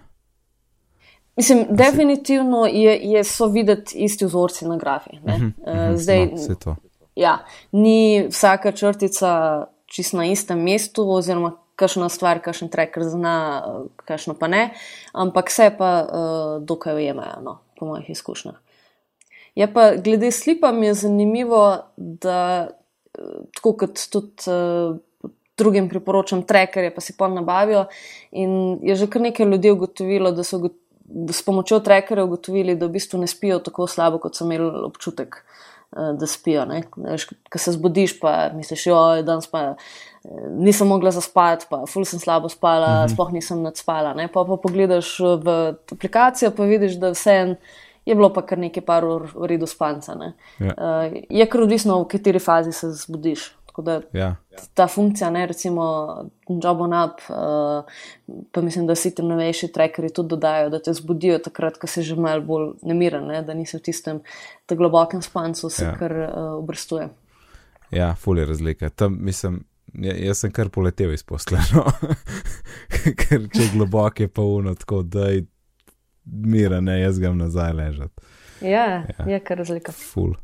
Mislim, definitivno je, je so videti isti vzorci na grafi. Uh -huh, uh Zdaj, no, ja, ni vsaka črtica čist na istem mestu, oziroma kakšna stvar, kakšen tracker zna, kakšno pa ne, ampak vse pa uh, dokaj ujemajo, no, po mojih izkušnjah. Je pa glede slipa mi je zanimivo, da tako kot tudi uh, drugim priporočam, trackerje pa si pa nabavijo. In je že kar nekaj ljudi ugotovilo, da so da s pomočjo trackerja ugotovili, da v bistvu ne spijo tako slabo, kot so imeli občutek, uh, da spijo. Ko se zbudiš, pa misliš, da je danes pa. Nisem mogla zaspati, pa ful sem slabo spala, mm -hmm. sploh nisem nadspala. Pa, pa pogledaš v aplikacijo, pa vidiš, da vse en je bilo pa kar nekaj par ur v redu spanca. Ja. Uh, je kar odvisno, v kateri fazi se zbudiš. Ja. Ta funkcija, ne, recimo Job on Up, uh, pa mislim, da si ti novejši trackerji tudi dodajo, da te zbudijo takrat, ko si že malo bolj nemiren, ne, da nisi v tistem globokem spancu, se ja. kar uh, obrstuje. Ja, fulje razlike. Tam, mislim, jaz sem kar poletel iz posleno, ker če je globok, je pa uno tako, da je mira, ne jaz grem nazaj ležati. Ja, ja, je kar razlika. Ful.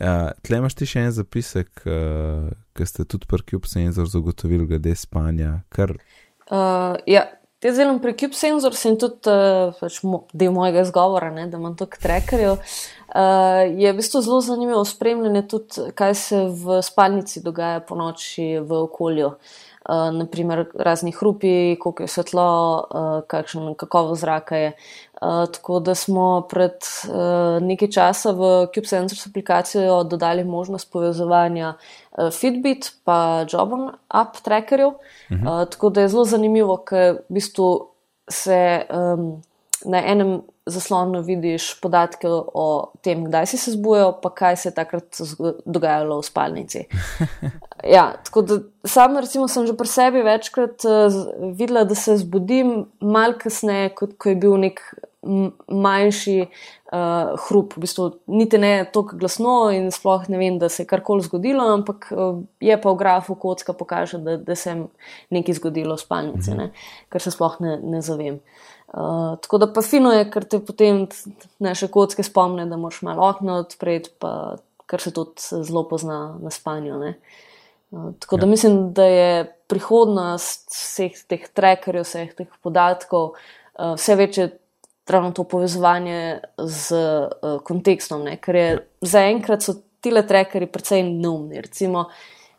Ja, tle imaš ti še en zapisek, uh, ki ste tudi pri Cube Sensor zagotovili glede spanja. Kar... Uh, ja, te zelo pri Cube Sensor sem tudi uh, pač mo del mojega izgovora, ne, da imam toliko trackerjev. Uh, je v bistvu zelo zanimivo spremljanje tudi, kaj se v spalnici dogaja po noči v okolju. Uh, naprimer, razni hrupi, koliko je svetlo, uh, kakšen kakovost zraka je. Uh, tako da smo pred uh, nekaj časa v CubeSensors aplikacijo dodali možnost povezovanja uh, Fitbit pa Jobon app trackerjev. Uh -huh. uh, tako da je zelo zanimivo, ker v bistvu se um, na enem zaslonu vidiš podatke o tem, kdaj si se zbujal, pa kaj se je takrat dogajalo v spalnici. Ja, tako da sam, recimo, sem že pri sebi večkrat uh, videla, da se zbudim malo kasneje, kot ko je bil nek manjši uh, hrup. V bistvu, niti ne tako glasno in sploh ne vem, da se je karkoli zgodilo, ampak uh, je pa v grafu kocka pokaže, da, da se je nekaj zgodilo v spalnici, mhm. kar se sploh ne, ne zavem. Uh, tako da pa fino je, ker te potem naše kocke spomne, da moraš malo okno odpreti, pa kar se tudi zelo pozna na spanju. Uh, tako ja. da mislim, da je prihodnost vseh teh trackerjev, vseh teh podatkov, uh, vse večje ravno to povezovanje z uh, kontekstom, ne? ker je ja. zaenkrat so ti le trackerji precej neumni. Recimo,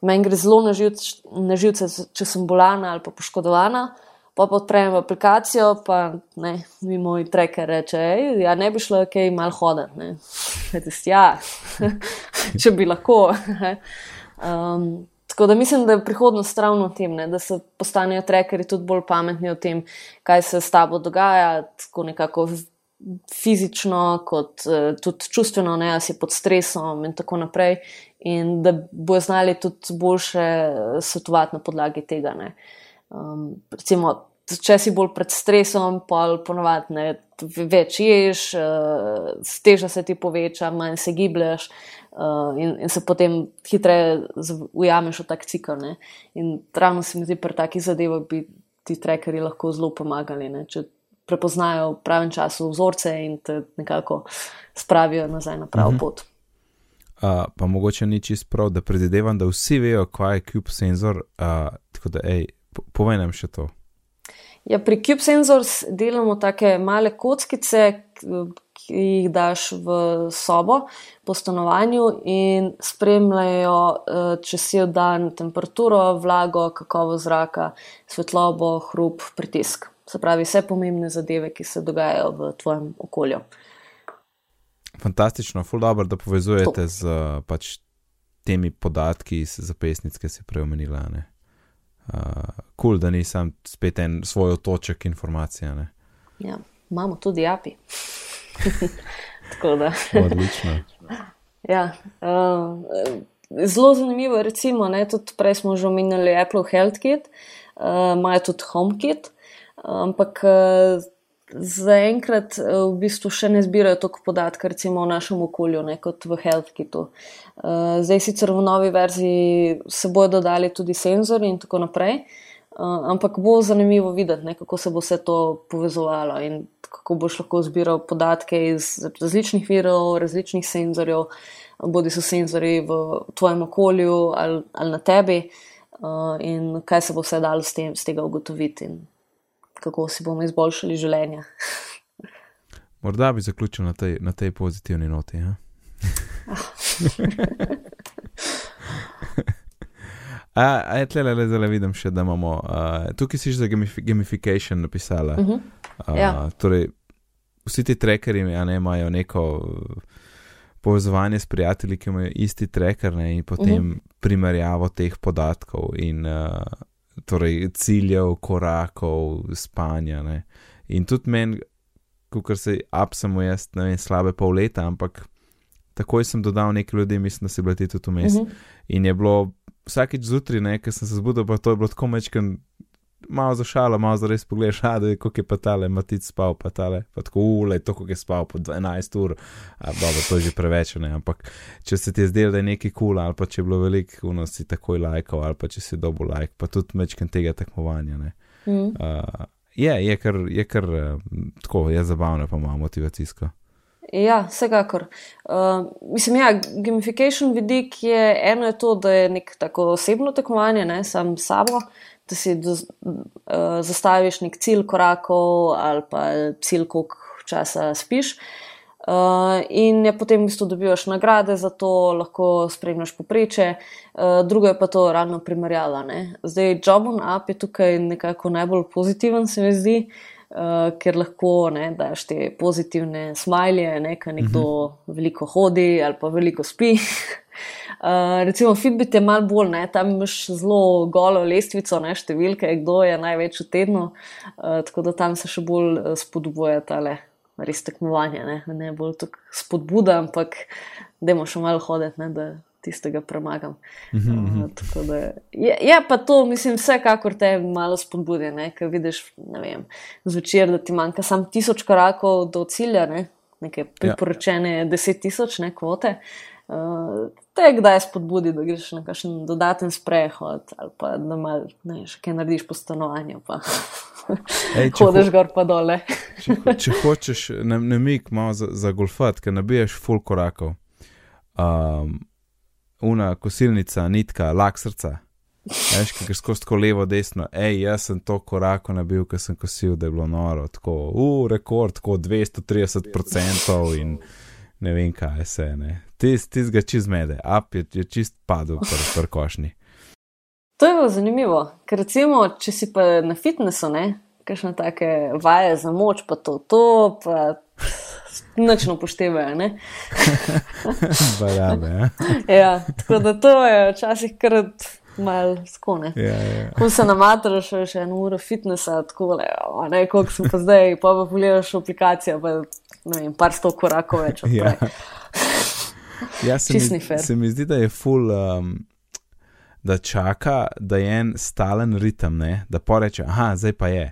meni gre zelo na živce, če sem bolana ali pa poškodovana pa odprem aplikacijo, pa ne, mi moj treker reče, da ne bi šlo kaj mal hoditi. Ja, če bi lahko. Um, tako da mislim, da je prihodnost ravno v tem, ne, da se postanejo trekerji tudi bolj pametni o tem, kaj se s tabo dogaja, tako nekako fizično, kot uh, tudi čustveno, ne, si pod stresom in tako naprej. In da bojo znali tudi boljše svetovati na podlagi tega. Um, recimo, če si bolj pred stresom, pa ponovadi ne več ješ, uh, teža se ti poveča, manj se giblješ uh, in, in se potem hitreje ujameš v tak cikl. Ne? In ravno se mi zdi, pri takih zadevah bi ti trekerji lahko zelo pomagali. Ne? Če prepoznajo v pravem času vzorce in te nekako spravijo nazaj na pravo mhm. pot. Uh, pa mogoče ni čist prav, da predvidevam, da vsi vejo, kaj je Cube senzor. Uh, tako da, hej, povej nam še to. Ja, pri Cube Sensors delamo take male kockice, ki jih daš v sobo po stanovanju in spremljajo eh, čez cel dan temperaturo, vlago, kakovo zraka, svetlobo, hrup, pritisk. Se pravi, vse pomembne zadeve, ki se dogajajo v tvojem okolju. Fantastično, ful dobro, da povezujete to. z pač, temi podatki iz zapisnic, ki si prej omenila kul, uh, cool, da nisem spet en svoj otoček informacije. Ja, imamo tudi API. Odlično. Ja, uh, zelo zanimivo je, recimo, ne, tudi prej smo že omenjali Apple HealthKit, uh, imajo tudi HomeKit, ampak uh, zaenkrat eh, v bistvu še ne zbirajo toliko podatkov, recimo v našem okolju, ne, kot v HealthKitu. Eh, zdaj sicer v novi verziji se bodo dodali tudi senzori in tako naprej. Uh, ampak bo zanimivo videti, ne, kako se bo vse to povezovalo in kako boš lahko zbiral podatke iz različnih virov, različnih senzorjev, bodi so senzori v tvojem okolju ali, ali na tebi, uh, in kaj se bo vse dalo z tega ugotoviti in kako si bomo izboljšali življenje. Morda bi zaključil na tej, na tej pozitivni noti. A, a je tle le zdaj vidim še, da imamo. Uh, tukaj si že za gamification napisala. Uh -huh. uh, ja. Torej, vsi ti trackerji ne, imajo neko povezovanje s prijatelji, ki imajo isti tracker ne, in potem uh -huh. primerjavo teh podatkov in uh, torej, ciljev, korakov, spanja. Ne. In tudi meni, kot se apsamo jaz, ne vem, slabe pol leta, ampak takoj sem dodal nekaj ljudi, mislim, da se bili tudi vmes. Uh -huh. In je bilo vsakeč zjutraj, ko sem se zbudil, pa to je bilo tako mečken. Malo za šalo, malo za res pogledaš, da je kako je pa tale, matic spal, pa tale, pa tako ule, to, kako je spal po 12 ur, a dobro, to je že preveč, ne, ampak če se ti je zdelo, da je nekaj kul, cool, ali pa če je bilo veliko, uno si takoj lajkal, ali pa če si dobil lajk, pa tudi mečken tega tekmovanja, ne. Mm. Uh, je, je kar, je kar uh, tako, je zabavno, pa malo motivacijsko. Ja, vsekakor. Uh, mislim, ja, gamification vidik je eno, je to, da je nek tako osebno tekmovanje, ne sam sabo, da si do, uh, zastaviš nek cilj korakov ali pa cilj, koliko časa spiš. Uh, in je potem v bistvu dobivaš nagrade za to, lahko spremljaš popreče, uh, drugo je pa to ravno primerjava. Ne? Zdaj, Job on Up je tukaj nekako najbolj pozitiven, se mi zdi. Uh, ker lahko ne, daš te pozitivne smilje, ne, kaj nekdo uh mhm. -huh. veliko hodi ali pa veliko spi. Uh, recimo, Fitbit je malo bolj, ne, tam imaš zelo golo lestvico, ne, številke, kdo je največ v tednu, uh, tako da tam se še bolj spodbuja tale res tekmovanje, ne, ne bolj spodbuda, ampak da moš še malo hoditi, ne, da tistega premagam. Mm -hmm. uh, je, je pa to, mislim, vsekakor te malo spodbudi, ker vidiš vem, zvečer, da ti manjka samo tisoč korakov do cilja, ne? nekaj priporočene ja. deset tisoč ne, kvote. Uh, te kdaj spodbudi, da greš na kakšen dodaten sprehod ali pa da mal, ne, še kaj narediš po stanovanju. Hodiš gor pa dole. če, če hočeš na, na mik malo za, za golfat, ker nabiješ full korakov. Um, una kosilnica, nitka, lak srca. Veš, ki greš skozi tako levo, desno, hej, jaz sem to korako nabil, ker sem kosil, da je bilo noro, tako, uh, rekord, tako 230% in ne vem, kaj se je. Tis, tis ga čez mede, up je, je čist padel pr, pr košni. To je bilo zanimivo, ker recimo, če si pa na fitnessu, ne, kakšne take vaje za moč, pa to, to, pa Noč ne upoštevajo. Bajabe, ja. ja, tako da to je včasih kar malo skone. Ja, ja. Ko se namatraš še, eno uro fitnesa, tako le, ne, koliko sem pa zdaj, pa pa pogledaš aplikacijo, pa ne vem, par sto korakov več. Ja. ja, se, mi, se mi zdi, da je full. Um, Da čaka, da je en stalen ritem, ne? da poreče, ah, zdaj pa je.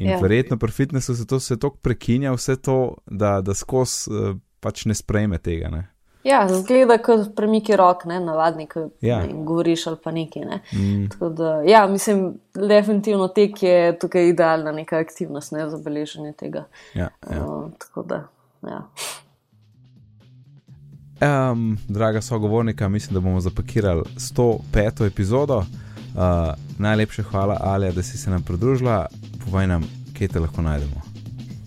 In ja. verjetno pri fitnessu se to tako prekinja, vse to, da, da skozi uh, pač ne sprejme tega. Ne? Ja, zgleda kot premiki rok, ne navadni, ko ja. ne, govoriš ali pa nekaj. Ne. Mm. Da, ja, mislim, definitivno tek je tukaj idealna neka aktivnost ne, za beleženje tega. Ja, ja. Uh, tako da, ja. Um, draga sogovornika, mislim, da bomo zapakirali 105. epizodo. Uh, najlepša hvala, Alja, da si se nam pridružila povej nam, kje te lahko najdemo.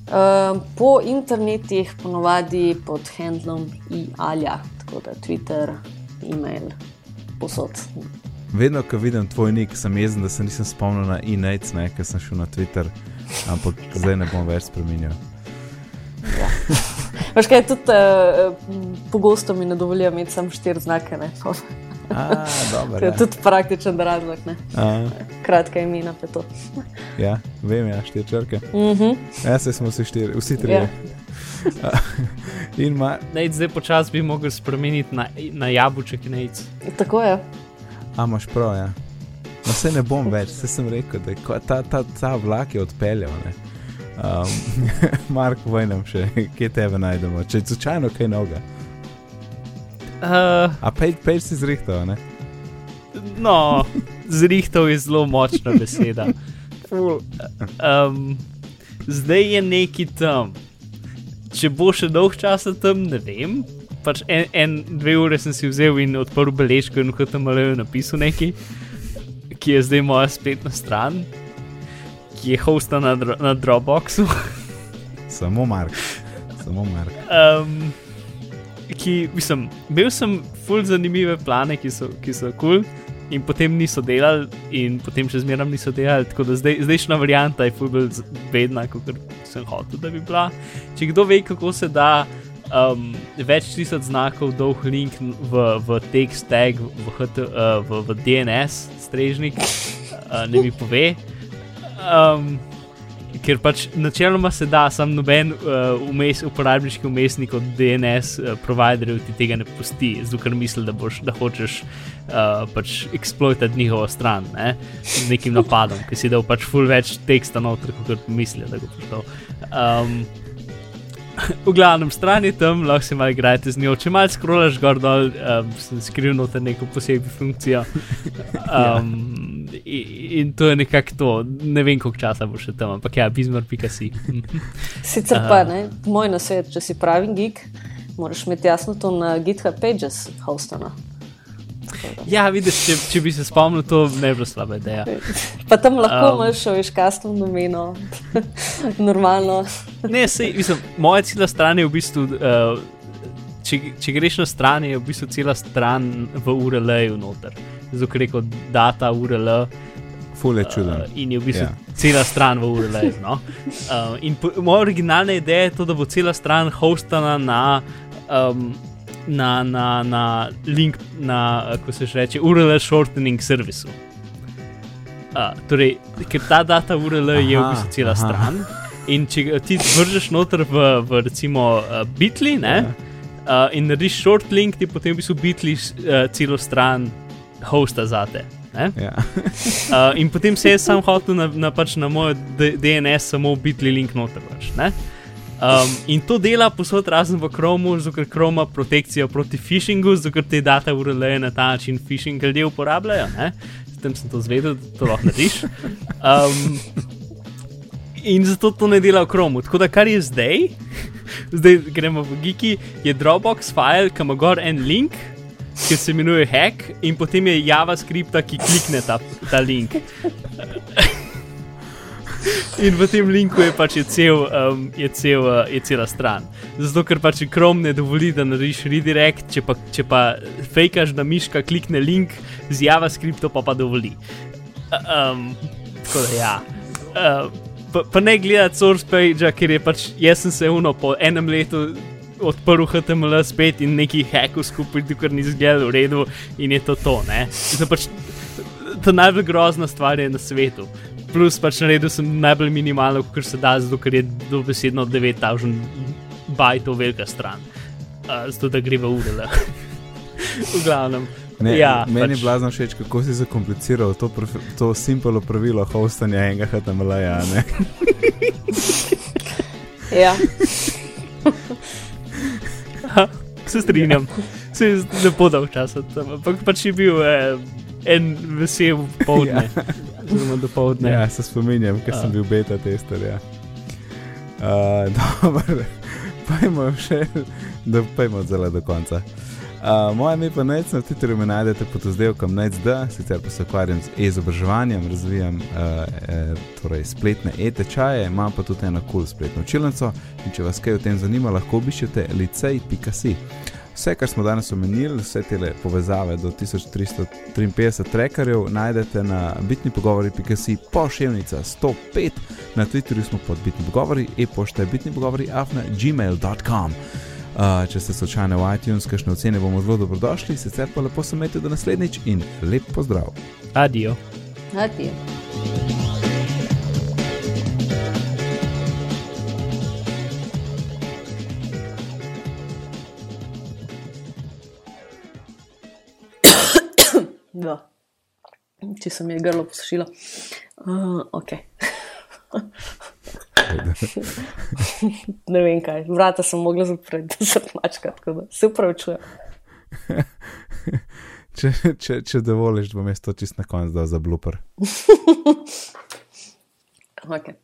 Uh, po internetih, ponovadi pod handlom iAlja, tako da Twitter, e-mail, posod. Vedno, ko vidim tvoj nik, sem jezen, da se nisem spomnil na e-mail, ker sem šel na Twitter, ampak zdaj ne bom več spremenil. Ja. Veš kaj, tudi uh, pogosto mi ne dovolijo imeti samo štiri znake. A, dober, to je ja. tudi praktičen razlog. Kratka imena je to. ja, vem, ja, štiri črke. Mm -hmm. Ja, se smo vsi štiri, vsi tri. Ja. ma... Nejc, zdaj počasi bi mogel spremeniti na, na jabuček in nejc. Tako je. A imaš prav, ja. No, se ne bom več, se sem rekel, da je ta, ta, ta vlak je odpeljal. Um, Mark, vojnem še, kje tebe najdemo, če je slučajno kaj noga. Uh, A pej, pej si zrihtal, ne? no, zrihtov je zelo močna beseda. Um, zdaj je neki tam. Če bo še dolg čas tam, ne vem. Pač en, en, dve ure sem si vzel in odprl beležko in kot tam le napisal nekaj, ki je zdaj moja spletna stran, ki je hosta na, na Dropboxu. Samo Mark. Samo Mark. Um, ki, mislim, imel sem full zanimive plane, ki so kul. Cool, in potem niso delali, in potem še zmeraj niso delali. Tako da zdaj, zdajšnja varianta je fulbol bedna, kot sem hotel, da bi bila. Če kdo ve, kako se da um, več tisoč znakov dolg link v, v text tag, v, HT, uh, v, v DNS strežnik, uh, ne mi pove. Um, ker pač načeloma se da, sam noben uh, umes, uporabniški umestnik od DNS uh, providerjev ti tega ne pusti, zato ker misli, da, boš, da hočeš uh, pač eksploitirati njihovo stran ne? z nekim napadom, ki si dal pač full več teksta noter, kot mislijo, da ga boš dal. Um, v glavnem stran je tam, lahko se malo igrate z njo. Če malo skrolaš gor dol, um, sem skril noter neko posebno funkcijo. Um, in to je nekako to. Ne vem, koliko časa bo še tam, ampak ja, bizmar.si. Sicer pa ne, moj nasvet, če si pravi geek, moraš imeti jasno to na GitHub Pages, hostana. Ja, vidiš, če, če bi se spomnil, to ne bi bilo slaba ideja. Pa tam lahko um, imaš, veš, kastom domeno, normalno. ne, sej, mislim, moja cela stran je v bistvu. Uh, Če, če greš na stran, je v bistvu cela stran v URL-ju noter zelo rekel, data URL. Fule čudno. Uh, in je v bistvu yeah. Ja. cela stran v URL. No? Uh, in po, moja originalna ideja je to, da bo cela stran hostana na. Um, Na, na, na link, na, kako se reče, URL shortening servisu. Uh, torej, ker ta data URL aha, je v bistvu cela aha. stran. In če ti vržeš noter v, v recimo, uh, bitli ne, yeah. Ja. uh, in narediš short link, ti potem v bistvu bitli uh, celo stran hosta za te. Ja. uh, in potem se je sam hotel na, na, pač na moj DNS samo biti link noter. Pač, um, in to dela posod razen v Chromu, ker Chrome ima protekcijo proti phishingu, ker te data urelejo na ta način phishing ljudje uporabljajo. S tem sem to zvedel, da to lahko narediš. Um, in zato to ne dela v Chromu. Tako da kar je zdaj, zdaj gremo v Giki, je Dropbox file, kam ima gor en link ki se imenuje hack, in potem je JavaScript, ki klikne ta, ta link. In v tem linku je pač je cel, um, je cel, uh, je cela stran. Zato, ker pač Chrome ne dovoli, da narediš redirect, če pa, če pa fejkaš, da miška klikne link z JavaScriptom, pa pa dovoli. Um, tako da ja. Uh, pa, pa ne gledati source page, ker je pač jaz sem se uno po enem letu odprl HTML spet in neki hekov skupaj, ker ni zgledal v redu in je to to. Pač, to najbolj grozna stvar je na svetu. Plus pač na redu sem najbolj minimalno, kar se da, zato ker je dobesedno 9000 bajtov velika stran. Uh, zato da gre v URL. v glavnem. Ne, ja, meni pač. je blazno všeč, kako si zakompliciral to, to simpolo pravilo hostanja enega HTML-ja. ja. se strinjam, se je lepo dal čas, ampak pač je bil eh, en vesel popoldne. Zelo do popoldne. Ja, se spominjam, ker sem bil beta tester. Ja. Uh, dobro, pojmo še, da pojmo zelo do konca. Uh, moje ime pa nec, na Twitterju me najdete pod oddelkom NECD, sicer pa se ukvarjam z e-izobraževanjem, razvijam uh, e, torej spletne e-tečaje, imam pa tudi eno kul cool spletno učilnico in če vas kaj o tem zanima, lahko obiščete licej.si. Vse, kar smo danes omenili, vse te povezave do 1353 trekerjev, najdete na bitni pogovori.si pošiljnica 105, na Twitterju smo pod bitni pogovori, e-pošta je bitni pogovori afna gmail.com. Uh, če ste slučajno v iTunes, kakšne ocene bomo zelo dobrodošli, sicer pa lepo se imejte do naslednjič in lep pozdrav. Adijo. Adijo. Ja. Če sem je grlo posušila. Uh, okay. ne vem kaj, vrata sem mogla zapreti, da se mačka, tako da se upravičujem. če, če, če dovoliš, bom jaz to čist na koncu dal za blooper. Okay.